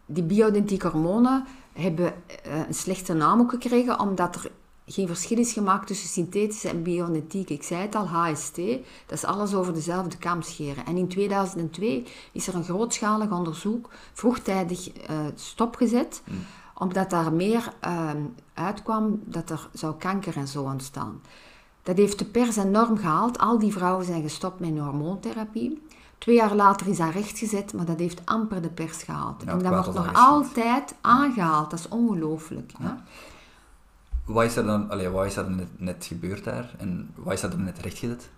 die bio-identieke hormonen hebben eh, een slechte naam ook gekregen, omdat er geen verschil is gemaakt tussen synthetische en bio-identiek. Ik zei het al, HST, dat is alles over dezelfde kam scheren. En in 2002 is er een grootschalig onderzoek vroegtijdig eh, stopgezet, omdat daar meer eh, uitkwam dat er zou kanker en zo ontstaan. Dat heeft de pers enorm gehaald. Al die vrouwen zijn gestopt met hormoontherapie. Twee jaar later is dat rechtgezet, maar dat heeft amper de pers gehaald. Ja, en dat wordt nog altijd aangehaald. Dat is ongelooflijk. hè. Wat is er dan allee, wat is er net, net gebeurd daar? En wat is er dan net rechtgezet?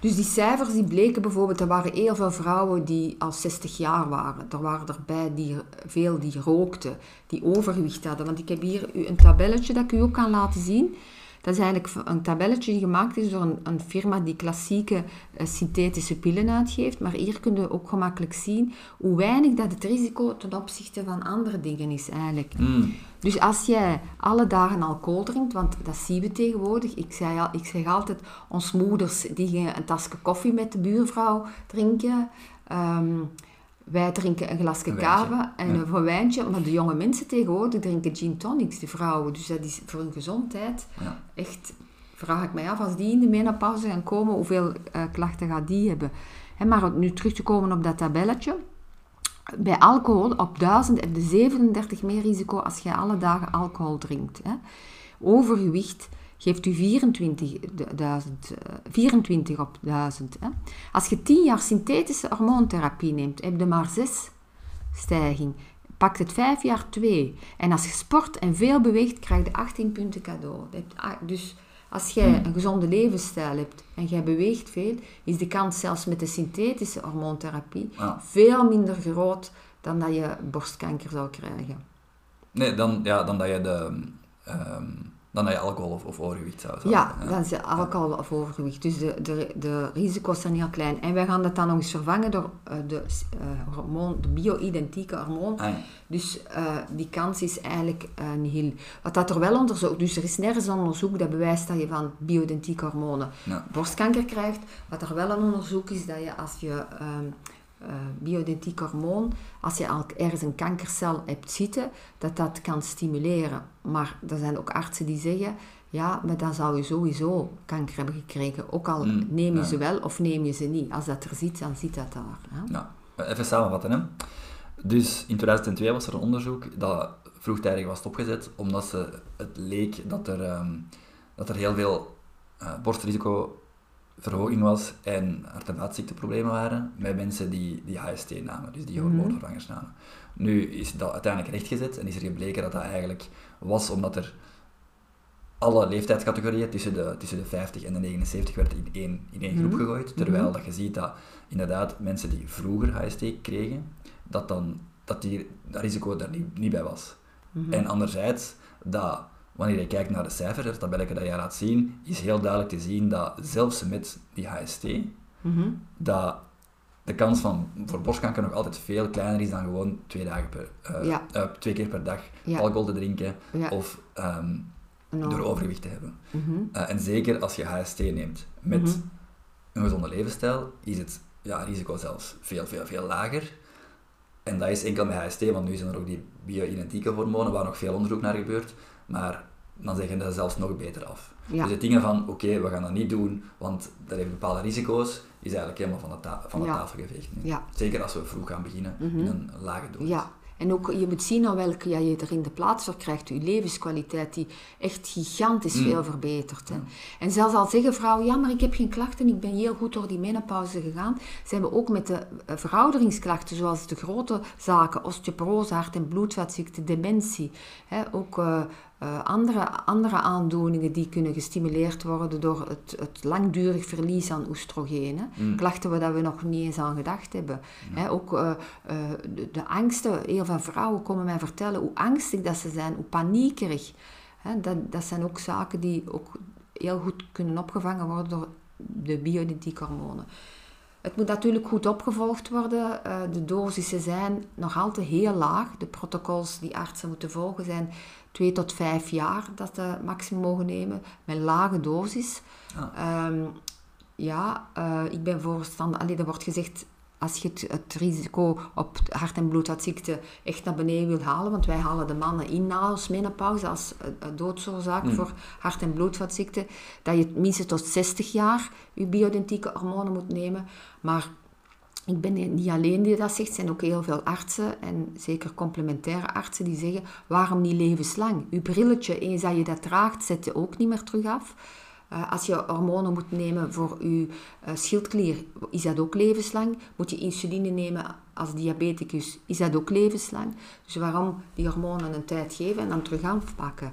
Dus die cijfers die bleken bijvoorbeeld, er waren heel veel vrouwen die al 60 jaar waren. Er waren erbij die, veel die rookten, die overgewicht hadden. Want ik heb hier u een tabelletje dat ik u ook kan laten zien. Dat is eigenlijk een tabelletje die gemaakt is door een, een firma die klassieke uh, synthetische pillen uitgeeft. Maar hier kun je ook gemakkelijk zien hoe weinig dat het risico ten opzichte van andere dingen is eigenlijk. Mm. Dus als jij alle dagen alcohol drinkt, want dat zien we tegenwoordig. Ik, zei al, ik zeg altijd, ons moeders die gingen een tasje koffie met de buurvrouw drinken. Ehm, wij drinken een glasje kava en ja. een wijntje, maar de jonge mensen tegenwoordig drinken gin tonics, de vrouwen. Dus dat is voor hun gezondheid Ja. echt, vraag ik mij af, als die in de menopauze gaan komen, hoeveel eh, klachten gaat die hebben? Hè, maar nu terug te komen op dat tabelletje. Bij alcohol op 1000 heb je 37 meer risico als je alle dagen alcohol drinkt. Overgewicht geeft u 24, duizend, eh, 24 op 1000. Hè. Als je 10 jaar synthetische hormoontherapie neemt, heb je maar 6 stijging. Pakt het 5 jaar 2. En als je sport en veel beweegt, krijg je 18 punten cadeau. Dat hebt a- Dus als jij een gezonde levensstijl hebt en jij beweegt veel, is de kans zelfs met de synthetische hormoontherapie Ja. veel minder groot dan dat je borstkanker zou krijgen. Nee, dan, ja, dan dat je de... ehm, dan dat je alcohol of, of overgewicht zou zou Ja, dan is het alcohol of overgewicht. Dus de, de, de risico's zijn heel klein. En wij gaan dat dan nog eens vervangen door eh, de, eh, hormoon, de bio-identieke hormoon. Ah, ja. Dus eh, die kans is eigenlijk eh nihil. Wat dat er wel onderzoek, dus er is nergens een onderzoek dat bewijst dat je van bio-identieke hormonen Ja. borstkanker krijgt. Wat er wel een onderzoek is dat je als je ehm eh, bio-identiek hormoon, als je al ergens een kankercel hebt zitten, dat dat kan stimuleren. Maar er zijn ook artsen die zeggen, ja, maar dan zou je sowieso kanker hebben gekregen. Ook al Mm, neem je ja. ze wel of neem je ze niet. Als dat er zit, dan zit dat daar. Hè? Nou, even samenvatten. Hè. Dus in 2002 was er een onderzoek dat vroegtijdig was stopgezet, omdat ze, het leek dat er, ehm, dat er heel veel eh borstrisicoverhoging was en hart- en vaatziekteproblemen waren met mensen die, die HST namen, dus die Mhm. hormoonvervangers namen. Nu is dat uiteindelijk rechtgezet en is er gebleken dat dat eigenlijk was omdat er alle leeftijdscategorieën tussen de, tussen de 50 en de 79 werden in één, in één groep Mhm. gegooid. Terwijl Mhm. dat je ziet dat inderdaad mensen die vroeger HST kregen, dat, dan, dat die, dat risico daar niet, niet bij was. En anderzijds, dat wanneer je kijkt naar de cijfers, het tabelletje dat je laat zien, is heel duidelijk te zien dat zelfs met die HST, Mhm. dat de kans van, voor borstkanker nog altijd veel kleiner is dan gewoon twee, dagen per, eh, Ja. eh, twee keer per dag Ja. alcohol te drinken Ja. of ehm, door overgewicht te hebben. mhm. Eh, en zeker als je HST neemt met Mhm. een gezonde levensstijl, is het ja, risico zelfs veel, veel, veel lager. En dat is enkel met HST, want nu zijn er ook die bio-identieke hormonen waar nog veel onderzoek naar gebeurt. Maar dan zeggen ze zelfs nog beter af. Ja. Dus het dingen van, oké, we gaan dat niet doen, want dat heeft bepaalde risico's, is eigenlijk helemaal van de, ta- van de Ja. tafel geveegd. Ja. Zeker als we vroeg gaan beginnen, Mhm. in een lage dosis. Ja, en ook je moet zien aan welke ja, je er in de plaats voor krijgt. Je levenskwaliteit die echt gigantisch Mm. veel verbetert. Hè. En zelfs al zeggen vrouwen, ja, maar ik heb geen klachten, ik ben heel goed door die menopauze gegaan, zijn we ook met de eh, verouderingsklachten, zoals de grote zaken, osteoporose, hart- en bloedvatziekte, dementie, hè, ook eh, eh, andere, andere aandoeningen die kunnen gestimuleerd worden door het, het langdurig verlies aan oestrogenen. Mm. Klachten waar dat we nog niet eens aan gedacht hebben. Ook eh, eh, de, de angsten, heel veel vrouwen komen mij vertellen hoe angstig dat ze zijn, hoe paniekerig. Dat, dat zijn ook zaken die ook heel goed kunnen opgevangen worden door de bio-identieke hormonen. Het moet natuurlijk goed opgevolgd worden. De dosissen zijn nog altijd heel laag. De protocols die artsen moeten volgen zijn 2 tot 5 jaar dat ze maximum mogen nemen met lage dosis. Ah. Ehm, ja, eh, ik ben voorstander. Allee, er wordt gezegd als je het, het risico op hart- en bloedvatziekte echt naar beneden wil halen, want wij halen de mannen in na ons menopauze als eh, eh, doodsoorzaak Mm. voor hart- en bloedvatziekte, dat je minstens tot 60 jaar je bio-identieke hormonen moet nemen. Maar ik ben niet alleen die dat zegt, er zijn ook heel veel artsen en zeker complementaire artsen die zeggen, waarom niet levenslang? Uw brilletje, eens dat je dat draagt, zet je ook niet meer terug af. Eh, als je hormonen moet nemen voor je eh, schildklier, is dat ook levenslang. Moet je insuline nemen als diabeticus, is dat ook levenslang. Dus waarom die hormonen een tijd geven en dan terug afpakken?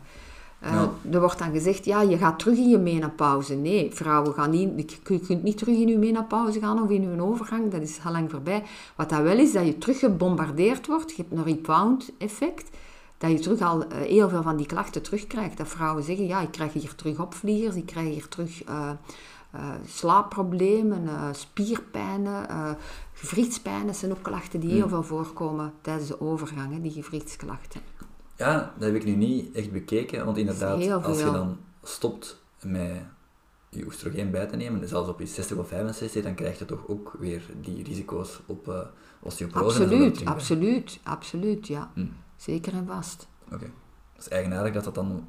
Eh, Ja. Er wordt dan gezegd, ja, je gaat terug in je menopauze. Nee, vrouwen gaan niet, je kunt niet terug in je menopauze gaan of in je overgang, dat is al lang voorbij. Wat dat wel is, dat je terug gebombardeerd wordt, je hebt een rebound effect, dat je terug al eh, heel veel van die klachten terugkrijgt. Dat vrouwen zeggen, ja, ik krijg hier terug opvliegers, ik krijg hier terug uh, uh, slaapproblemen, spierpijnen, gewrichtspijnen. Dat zijn ook klachten die heel hmm. veel voorkomen tijdens de overgang, hè, die gewrichtsklachten. Ja, dat heb ik nu niet echt bekeken, want inderdaad, als je dan stopt met je oestrogeen bij te nemen, zelfs op je 60 of 65, dan krijg je toch ook weer die risico's op uh, osteoporose. Absoluut, absoluut, absoluut, ja. Hm. Zeker en vast. Oké. Okay. Het is eigenaardig dat dat dan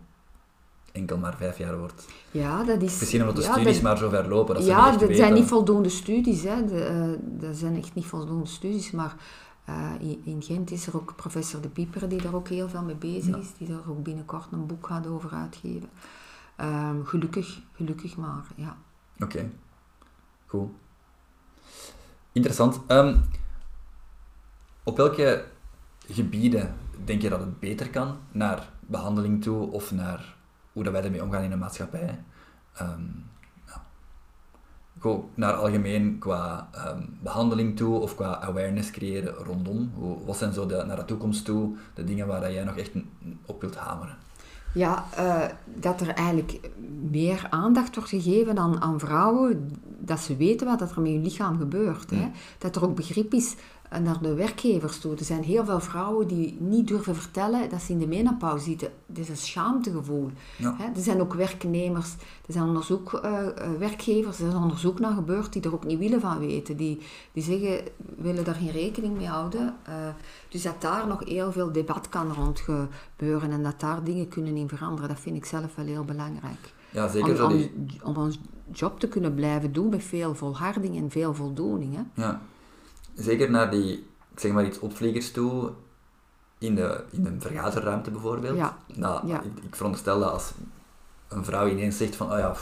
enkel maar vijf jaar wordt. Ja, dat is... Misschien omdat de studies maar zo ver lopen. Dat ja, dat zijn niet voldoende studies. Hè. De, uh, dat zijn echt niet voldoende studies, maar uh, in, Gent is er ook professor De Pieper die daar ook heel veel mee bezig is, die daar ook binnenkort een boek gaat over uitgeven. Um, gelukkig, gelukkig maar, ja. Oké, okay. goed. Interessant. Um, op welke gebieden denk je dat het beter kan? Naar behandeling toe of naar hoe dat wij ermee omgaan in de maatschappij? Um, ja. naar algemeen qua behandeling toe of qua awareness creëren rondom? Wat zijn zo de, naar de toekomst toe de dingen waar jij nog echt op wilt hameren? Ja, uh, dat er eigenlijk meer aandacht wordt gegeven aan, aan vrouwen, dat ze weten wat er met hun lichaam gebeurt. Hè? Dat er ook begrip is naar de werkgevers toe. Er zijn heel veel vrouwen die niet durven vertellen dat ze in de menopauze zitten. Dat is een schaamtegevoel. Er zijn ook werknemers, er zijn onderzoek, uh, werkgevers, er is onderzoek naar gebeurd die er ook niet willen van weten. Die, die zeggen, willen daar geen rekening mee houden. Uh, dus dat daar nog heel veel debat kan rond gebeuren en dat daar dingen kunnen in veranderen, dat vind ik zelf wel heel belangrijk. Ja, zeker om, om, om ons job te kunnen blijven doen met veel volharding en veel voldoening. Hè? Ja zeker naar die, ik zeg maar iets, opvliegers toe, in de, in de vergaderruimte bijvoorbeeld. Ja. Nou, Ik, ik veronderstel dat als een vrouw ineens zegt van, oh ja,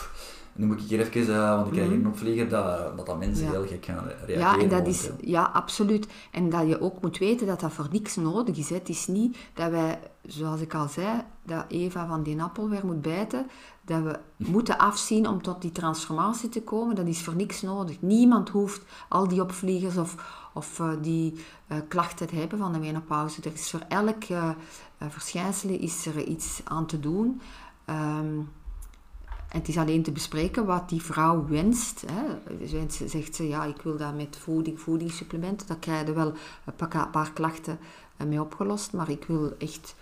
nu moet ik hier even, uh, want ik krijg hier een opvlieger, dat, dat, dat mensen heel gek gaan reageren. Ja, en dat is, ja, absoluut. En dat je ook moet weten dat dat voor niks nodig is. Het is niet dat wij, zoals ik al zei, dat Eva van die appel weer moet bijten, dat we (laughs) moeten afzien om tot die transformatie te komen. Dat is voor niks nodig. Niemand hoeft al die opvliegers of, of uh, die uh, klachten te hebben van de menopauze. Er is voor elk verschijnsel is er iets aan te doen. Um, het is alleen te bespreken wat die vrouw wenst. Hè. Zegt ze, ja, ik wil dat met voeding, voedingssupplementen. Dan krijg je wel een paar klachten mee opgelost. Maar ik wil echt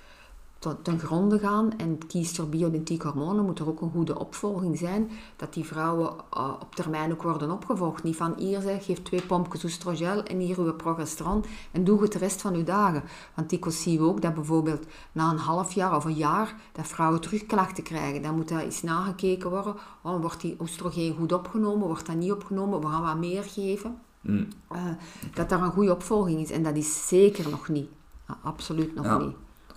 ten gronde gaan en kiest voor bioidentieke hormonen, moet er ook een goede opvolging zijn, dat die vrouwen uh, op termijn ook worden opgevolgd. Niet van hier zeg, geef twee pompjes oestrogel en hier uw progesteron en doe het de rest van uw dagen. Want zien we ook dat bijvoorbeeld na een half jaar of een jaar dat vrouwen terugklachten krijgen. Dan moet dat eens nagekeken worden. Oh, wordt die oestrogeen goed opgenomen? Wordt dat niet opgenomen? We gaan wat meer geven. Mm. Uh, dat daar een goede opvolging is. En dat is zeker nog niet. absoluut nog niet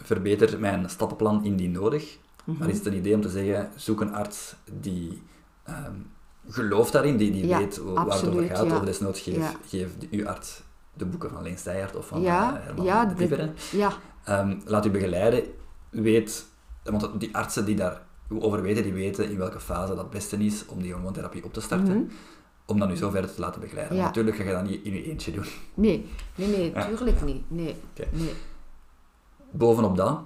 verbeter mijn stappenplan indien nodig. Maar mhm. is het een idee om te zeggen, zoek een arts die um, gelooft daarin, die, die weet waar het over gaat. Ja. Of desnoods geef, ja. geef uw arts de boeken van Leen Steijert of van ja, uh, Herman ja, de, ja. Um, laat u begeleiden. Weet, want die artsen die daarover weten, die weten in welke fase dat het beste is om die hormoontherapie op te starten. Mhm. Om dan u zo verder te laten begeleiden. Natuurlijk ga je dat niet in je eentje doen. Nee, nee, nee, tuurlijk niet. Nee, nee. Bovenop dat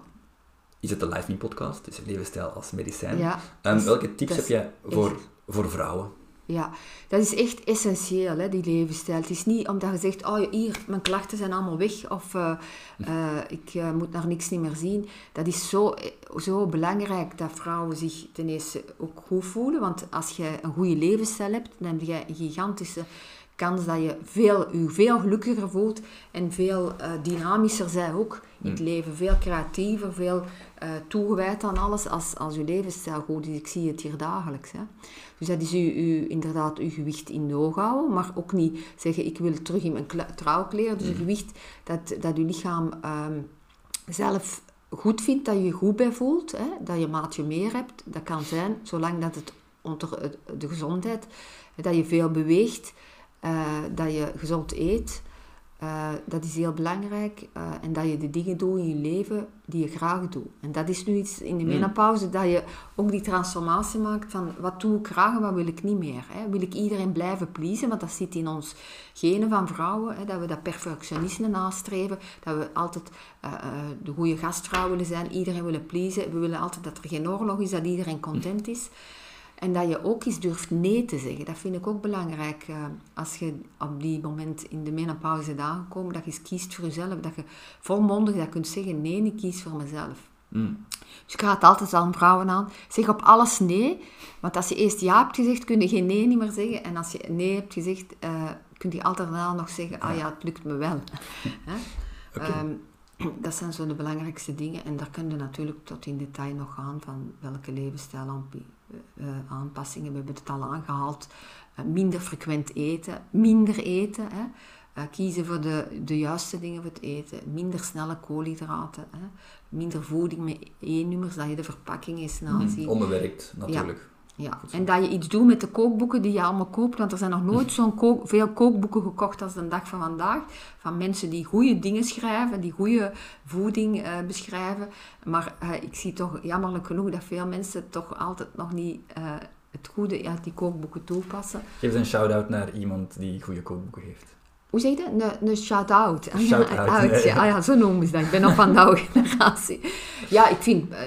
is het de Life Me podcast, dus levensstijl als medicijn. Ja, um, welke tips heb je voor, voor vrouwen? Ja, dat is echt essentieel, hè, die levensstijl. Het is niet omdat je zegt, oh hier, mijn klachten zijn allemaal weg of uh, uh, (laughs) ik uh, moet naar niks niet meer zien. Dat is zo, zo belangrijk dat vrouwen zich ten eerste ook goed voelen. Want als je een goede levensstijl hebt, dan heb je een gigantische kans dat je veel, je veel gelukkiger voelt en veel uh, dynamischer zij ook in het mm. leven. Veel creatiever, veel uh, toegewijd aan alles als, als je levensstijl goed is. Ik zie het hier dagelijks. Hè. Dus dat is u, u, inderdaad uw gewicht in de oog houden, maar ook niet zeggen ik wil terug in mijn trouwkleren. Dus een mm. gewicht dat, dat uw lichaam um, zelf goed vindt, dat je je goed bij voelt, hè, dat je maatje meer hebt. Dat kan zijn, zolang dat het onder de gezondheid, dat je veel beweegt, uh, dat je gezond eet, Uh, dat is heel belangrijk. Uh, en dat je de dingen doet in je leven die je graag doet. En dat is nu iets in de menopauze, dat je ook die transformatie maakt van wat doe ik graag en wat wil ik niet meer. Hè? Wil ik iedereen blijven pleasen, want dat zit in ons genen van vrouwen, hè? dat we dat perfectionisme nastreven, dat we altijd uh, de goede gastvrouw willen zijn, iedereen willen pleasen. We willen altijd dat er geen oorlog is, dat iedereen content is. En dat je ook eens durft nee te zeggen. Dat vind ik ook belangrijk. Uh, als je op die moment in de menopauze bent aangekomen, dat je eens kiest voor jezelf. Dat je volmondig dat kunt zeggen, nee, ik kies voor mezelf. Mm. Dus ik raad altijd aan vrouwen aan, zeg op alles nee. Want als je eerst ja hebt gezegd, kun je geen nee niet meer zeggen. En als je nee hebt gezegd, uh, kun je altijd daarna nog zeggen, ah ja, het lukt me wel. (laughs) okay. um, (clears throat) dat zijn zo de belangrijkste dingen. En daar kun je natuurlijk tot in detail nog gaan van welke levensstijl aanpassingen. We hebben het al aangehaald. Uh, minder frequent eten, minder eten. Hè. Kiezen voor de, de juiste dingen voor het eten. Minder snelle koolhydraten. Hè. Minder voeding met E-nummers, dat je de verpakking eens naziet. Mm, onbewerkt, natuurlijk. Ja, en dat je iets doet met de kookboeken die je allemaal koopt, want er zijn nog nooit zo'n kook, veel kookboeken gekocht als de dag van vandaag. Van mensen die goede dingen schrijven, die goede voeding uh, beschrijven. Maar uh, ik zie toch jammerlijk genoeg dat veel mensen toch altijd nog niet uh, het goede uit die kookboeken toepassen. Geef eens een shout-out naar iemand die goede kookboeken heeft. Hoe zeg je dat? Een, een shout-out. Shout-out. (laughs) Ja, ah, ja, zo noemen ze dat. Ik ben nog van (laughs) de oude generatie. Ja, ik vind, eh,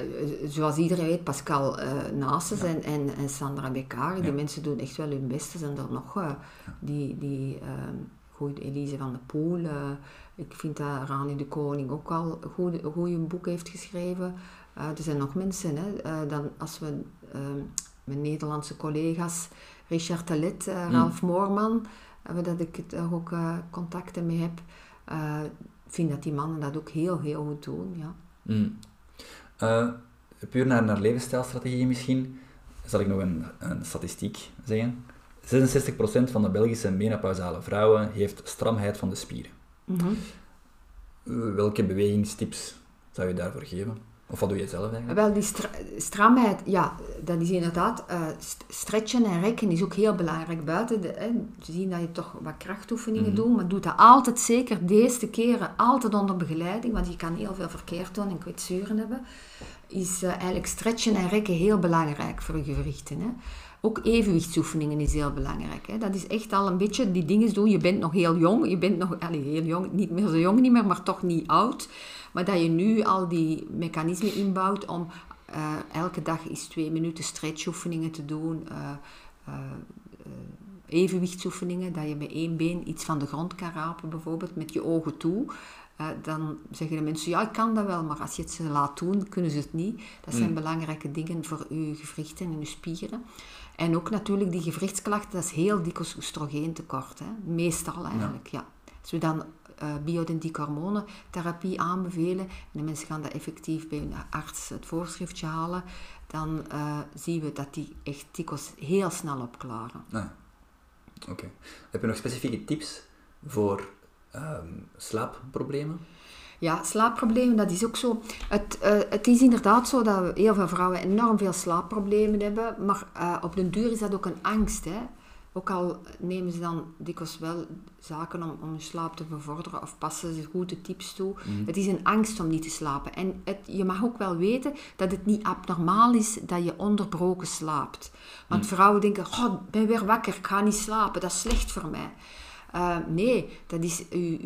zoals iedereen weet, Pascal uh, Nases en, en, en, Sandra Beccari, die mensen doen echt wel hun best. Zijn er nog uh, die, die uh, goed, Elise van der Poel. ik vind dat Rani de Koning ook al een goed boek heeft geschreven. er zijn nog mensen, hè, dan als we mijn Nederlandse collega's, Richard Talet, Ralf mm. Moorman dat ik ook uh, contacten mee heb. Uh, vind dat die mannen dat ook heel, heel goed doen. Ja. Mm. Uh, puur naar, naar levensstijlstrategieën misschien, zal ik nog een, een statistiek zeggen. 66% van de Belgische menopausale vrouwen heeft stramheid van de spieren. Mm -hmm. Welke bewegingstips zou je daarvoor geven? Of wat doe je zelf eigenlijk? Wel, die stramheid, ja, dat is inderdaad... Uh, stretchen en rekken is ook heel belangrijk buiten. De, hè, te zien dat je toch wat krachtoefeningen mm doet. Maar doe dat altijd zeker, deze keren, altijd onder begeleiding. Want je kan heel veel verkeerd doen en kwetsuren hebben. Is uh, eigenlijk stretchen en rekken heel belangrijk voor je gewrichten. Hè. Ook evenwichtsoefeningen is heel belangrijk. Hè. Dat is echt al een beetje die dingen doen. Je bent nog heel jong. Je bent nog allez, heel jong, niet meer zo jong niet meer, maar toch niet oud. Maar dat je nu al die mechanismen inbouwt om uh, elke dag eens twee minuten stretchoefeningen te doen. Uh, uh, evenwichtsoefeningen, dat je met één been iets van de grond kan rapen, bijvoorbeeld met je ogen toe. dan zeggen de mensen, ja, ik kan dat wel, maar als je het ze laat doen, kunnen ze het niet. Dat zijn mm. belangrijke dingen voor je gewrichten en je spieren. En ook natuurlijk die gewrichtsklachten, dat is heel dikwijls oestrogeentekort. Hè? Meestal eigenlijk, ja. Als we dan uh, bioidentieke hormonentherapie aanbevelen en de mensen gaan dat effectief bij hun arts het voorschriftje halen, dan uh, zien we dat die echt dikwijls heel snel opklaren. Ah, Oké. Heb je nog specifieke tips voor um, slaapproblemen? Ja, slaapproblemen, dat is ook zo. Het, uh, het is inderdaad zo dat heel veel vrouwen enorm veel slaapproblemen hebben, maar uh, op den duur is dat ook een angst. Hè? Ook al nemen ze dan dikwijls wel zaken om, om hun slaap te bevorderen of passen ze goede tips toe. Mhm. Het is een angst om niet te slapen. En het, je mag ook wel weten dat het niet abnormaal is dat je onderbroken slaapt. Want mhm. vrouwen denken, oh, ik ben weer wakker, ik ga niet slapen, dat is slecht voor mij. Uh, nee, dat is uw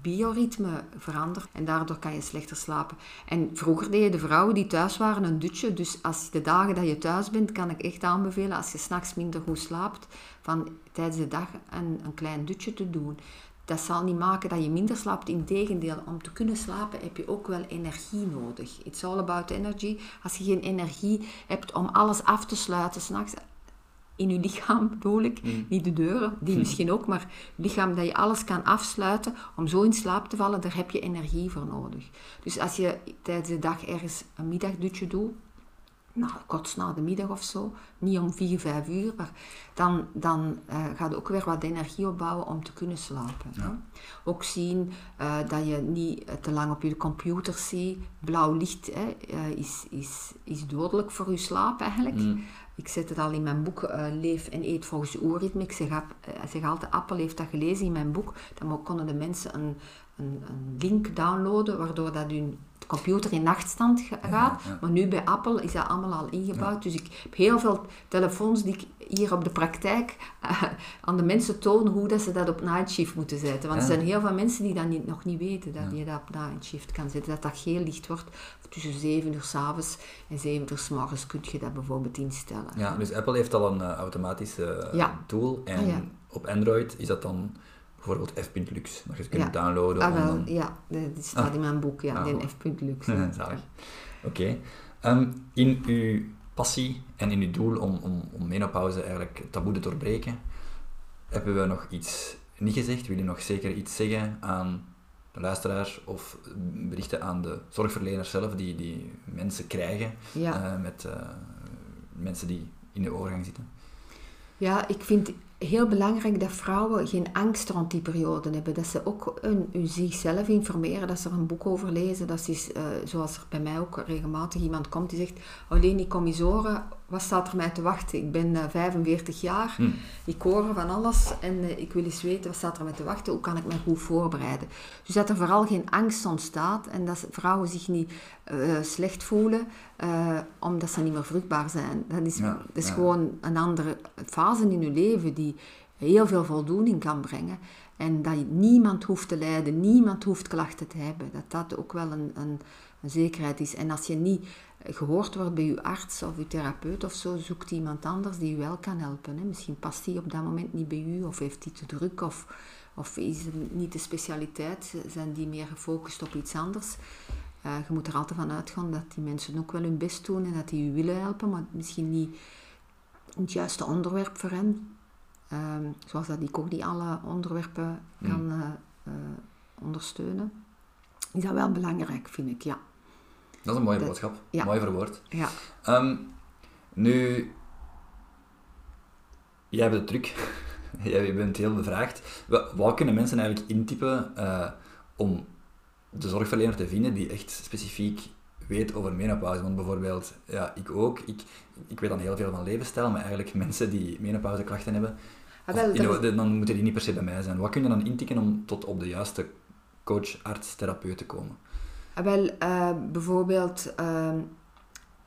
bioritme verandert en daardoor kan je slechter slapen. En vroeger deden de vrouwen die thuis waren een dutje, dus als de dagen dat je thuis bent, kan ik echt aanbevelen als je s'nachts minder goed slaapt, van tijdens de dag een, een klein dutje te doen. Dat zal niet maken dat je minder slaapt. Integendeel, om te kunnen slapen heb je ook wel energie nodig. It's all about energy. Als je geen energie hebt om alles af te sluiten s'nachts, in je lichaam bedoel ik, mm. niet de deuren, die mm. misschien ook, maar lichaam dat je alles kan afsluiten om zo in slaap te vallen, daar heb je energie voor nodig. Dus als je tijdens de dag ergens een middagdutje doet, nou, kort na de middag of zo, niet om 4, 5 uur, maar dan, dan uh, ga je ook weer wat energie opbouwen om te kunnen slapen. Ja. Ook zien uh, dat je niet te lang op je computer ziet. Blauw licht hè, uh, is, is, is dodelijk voor je slaap eigenlijk. Mm. Ik zet het al in mijn boek uh, Leef en eet volgens oerritme. Ik zeg, uh, zeg altijd, Appel heeft dat gelezen in mijn boek. Dan konden de mensen een, een, een link downloaden, waardoor dat hun computer in nachtstand gaat. Maar nu bij Apple is dat allemaal al ingebouwd. Dus ik heb heel veel telefoons die ik hier op de praktijk uh, aan de mensen toon hoe dat ze dat op night shift moeten zetten. Want er zijn heel veel mensen die dat niet, nog niet weten, dat je dat op night shift kan zetten. Dat dat geel licht wordt tussen 7 uur s'avonds en 7 uur s morgens kun je dat bijvoorbeeld instellen. Ja, dus Apple heeft al een uh, automatische uh, tool en ah, op Android is dat dan bijvoorbeeld f.lux, dat je kunt ja. downloaden. Ah, wel, ja, dat staat ah. in mijn boek, ja, ah, f.lux. (laughs) Oké. Okay. Um, in uw passie en in uw doel om, om, om menopauze eigenlijk taboe te doorbreken, hebben we nog iets niet gezegd? Wil je nog zeker iets zeggen aan de luisteraars of berichten aan de zorgverleners zelf die, die mensen krijgen uh, met uh, mensen die in de overgang zitten? Ja, ik vind heel belangrijk dat vrouwen geen angst rond die periode hebben. Dat ze ook een, zichzelf informeren, dat ze er een boek over lezen. Dat is, uh, zoals er bij mij ook regelmatig iemand komt die zegt, alleen ik kom eens horen, wat staat er mij te wachten? Ik ben uh, eh, 45 jaar, hm. ik hoor van alles en uh, ik wil eens weten, wat staat er mij te wachten? Hoe kan ik me goed voorbereiden? Dus dat er vooral geen angst ontstaat en dat vrouwen zich niet slecht voelen omdat ze niet meer vruchtbaar zijn. Dat is, dat is gewoon een andere fase in hun leven die heel veel voldoening kan brengen. En dat niemand hoeft te lijden, niemand hoeft klachten te hebben. Dat dat ook wel een, een, een zekerheid is. En als je niet gehoord wordt bij je arts of je therapeut of zo, zoekt iemand anders die je wel kan helpen. Hè. Misschien past die op dat moment niet bij u of heeft die te druk of, of is het niet de specialiteit, zijn die meer gefocust op iets anders. Uh, je moet er altijd van uitgaan dat die mensen ook wel hun best doen en dat die u willen helpen, maar misschien niet het juiste onderwerp voor hen. Ehm, zoals dat ik ook niet alle onderwerpen hmm. kan uh, uh, ondersteunen. Is dat wel belangrijk, vind ik, ja. Dat is een mooie boodschap. Ja. Mooi verwoord. Ja. Um, nu, jij hebt de truc. (laughs) jij bent heel bevraagd. Wat kunnen mensen eigenlijk intypen uh, om de zorgverlener te vinden die echt specifiek weet over menopauze. Want bijvoorbeeld, ja, ik ook. Ik, ik weet dan heel veel van levensstijl, maar eigenlijk (laughs) mensen die menopauzeklachten hebben, ah, wel, dan moeten die niet per se bij mij zijn. Wat kun je dan intikken om tot op de juiste coach, arts, therapeut te komen? Ah, wel, uh, bijvoorbeeld, uh,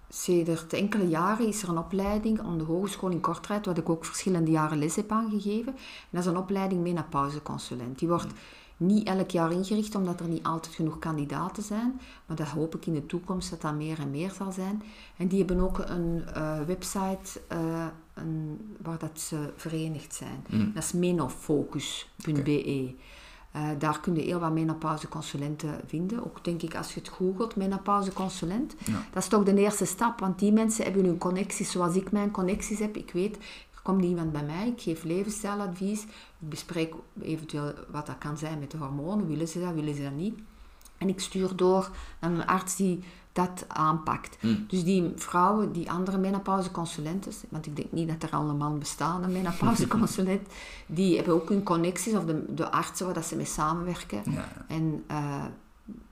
sedert enkele jaren is er een opleiding aan de Hogeschool in Kortrijk, wat ik ook verschillende jaren les heb aangegeven. En dat is een opleiding menopauzeconsulent. Die wordt niet elk jaar ingericht, omdat er niet altijd genoeg kandidaten zijn. Maar dat hoop ik in de toekomst dat dat meer en meer zal zijn. En die hebben ook een uh, website uh, een, waar dat ze verenigd zijn. Mm. Dat is menofocus.be. Uh, daar kun je heel wat menopauzeconsulenten vinden. Ook denk ik als je het googelt, menopauzeconsulent. Ja. Dat is toch de eerste stap, want die mensen hebben hun connecties zoals ik mijn connecties heb. Ik weet, er komt iemand bij mij, ik geef levensstijladvies. Ik bespreek eventueel wat dat kan zijn met de hormonen. Willen ze dat, willen ze dat niet? En ik stuur door naar een arts die dat aanpakt. Hmm. Dus die vrouwen, die andere menopauzeconsulenten, want ik denk niet dat er allemaal bestaan, een menopauzeconsulent, (laughs) die hebben ook hun connecties of de, de artsen waar dat ze mee samenwerken. Ja. En uh,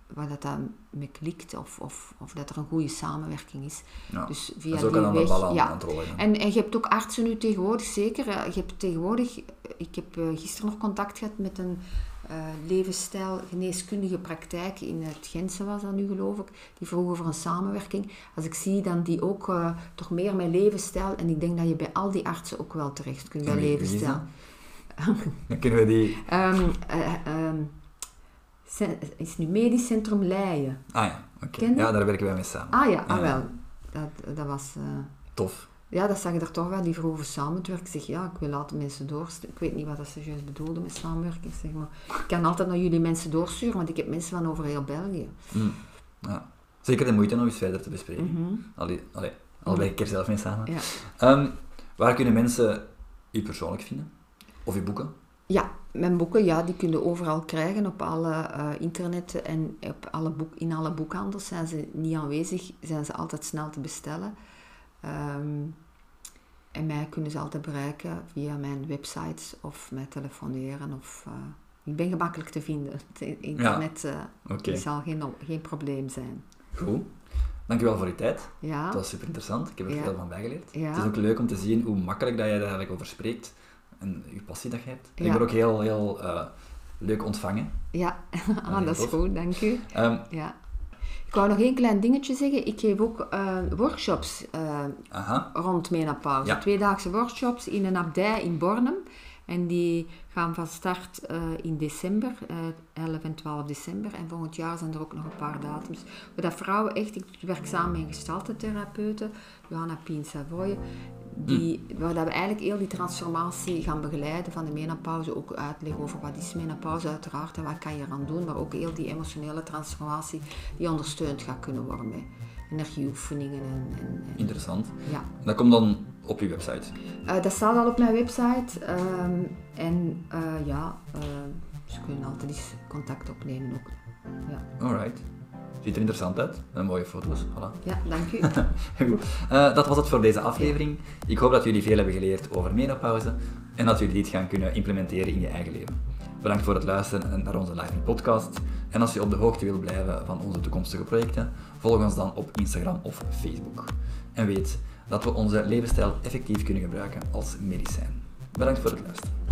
waar dat dan mee klikt of, of, of dat er een goede samenwerking is. Ja. Dus via die weg, ja. En, en je hebt ook artsen nu tegenwoordig, zeker. Je hebt tegenwoordig, ik heb uh, gisteren nog contact gehad met een levensstijl geneeskundige praktijk in het Gentse was dat nu geloof ik. Die vroeg over een samenwerking. Als ik zie dan die ook uh, toch meer met levensstijl en ik denk dat je bij al die artsen ook wel terecht kunt bij levensstijl. (laughs) Dan kunnen we die... Um, um, is nu Medisch Centrum Leien. Ah ja, oké. Ja, daar werken wij mee samen. Ah ja, ah, wel. Dat, dat was... Tof ja, dat zag je er toch wel, die vroegen samen te werken. Ik zeg, ja, ik wil laten mensen doorsturen. Ik weet niet wat dat ze juist bedoelden met samenwerken. Zeg maar. Ik kan altijd naar jullie mensen doorsturen, want ik heb mensen van over heel België. Mm. Ja. Zeker de moeite om eens verder te bespreken. Mm -hmm. Allee, allee, al ik er zelf mee samen. Ja. Um, waar kunnen mensen u persoonlijk vinden? Of uw boeken? Ja, mijn boeken, ja, die kun je overal krijgen op alle uh, internet en op alle boek, in alle boekhandels zijn ze niet aanwezig, zijn ze altijd snel te bestellen. Um, en mij kunnen ze altijd bereiken via mijn websites of mij telefoneren. Of, uh, ik ben gemakkelijk te vinden. Het internet ja. uh, zal geen, geen probleem zijn. Goed. Dankjewel voor je tijd. Ja. Het was super interessant. Ik heb er Ja. veel van bijgeleerd. Ja. Het is ook leuk om te zien hoe makkelijk dat jij er eigenlijk over spreekt. En je passie dat je hebt. Ik word ook heel, heel eh, leuk ontvangen. Ja, (laughs) ah, dat is goed, dank u. Ehm, Ja. Ik wou nog één klein dingetje zeggen. Ik geef ook eh, workshops aha. rond menopauze. Ja. Tweedaagse workshops in een abdij in Bornem. En die gaan van start eh, in december, eh 11 en 12 december. En volgend jaar zijn er ook nog een paar datums. Waar dat vrouwen echt, ik werk samen met een gestaltetherapeute, Johanna Pien Savoye, die, waar dat we eigenlijk heel die transformatie gaan begeleiden van de menopauze. Ook uitleggen over wat is menopauze uiteraard en wat kan je eraan doen. Maar ook heel die emotionele transformatie die ondersteund gaat kunnen worden met energieoefeningen. En, en, en- Interessant. ja. Dat komt dan op je website. Eh, dat staat al op mijn website. ehm, en eh, ja, eh, ze kunnen altijd eens contact opnemen ook. Ja, Alright. Ziet er interessant uit. En mooie foto's. Voilà. ja dank u. (laughs) Goed. Eh, dat was het voor deze aflevering. Ik hoop dat jullie veel hebben geleerd over menopauze en dat jullie dit gaan kunnen implementeren in je eigen leven. Bedankt voor het luisteren naar onze live podcast. En als je op de hoogte wil blijven van onze toekomstige projecten, volg ons dan op Instagram of Facebook. En weet dat we onze levensstijl effectief kunnen gebruiken als medicijn. Bedankt voor het luisteren.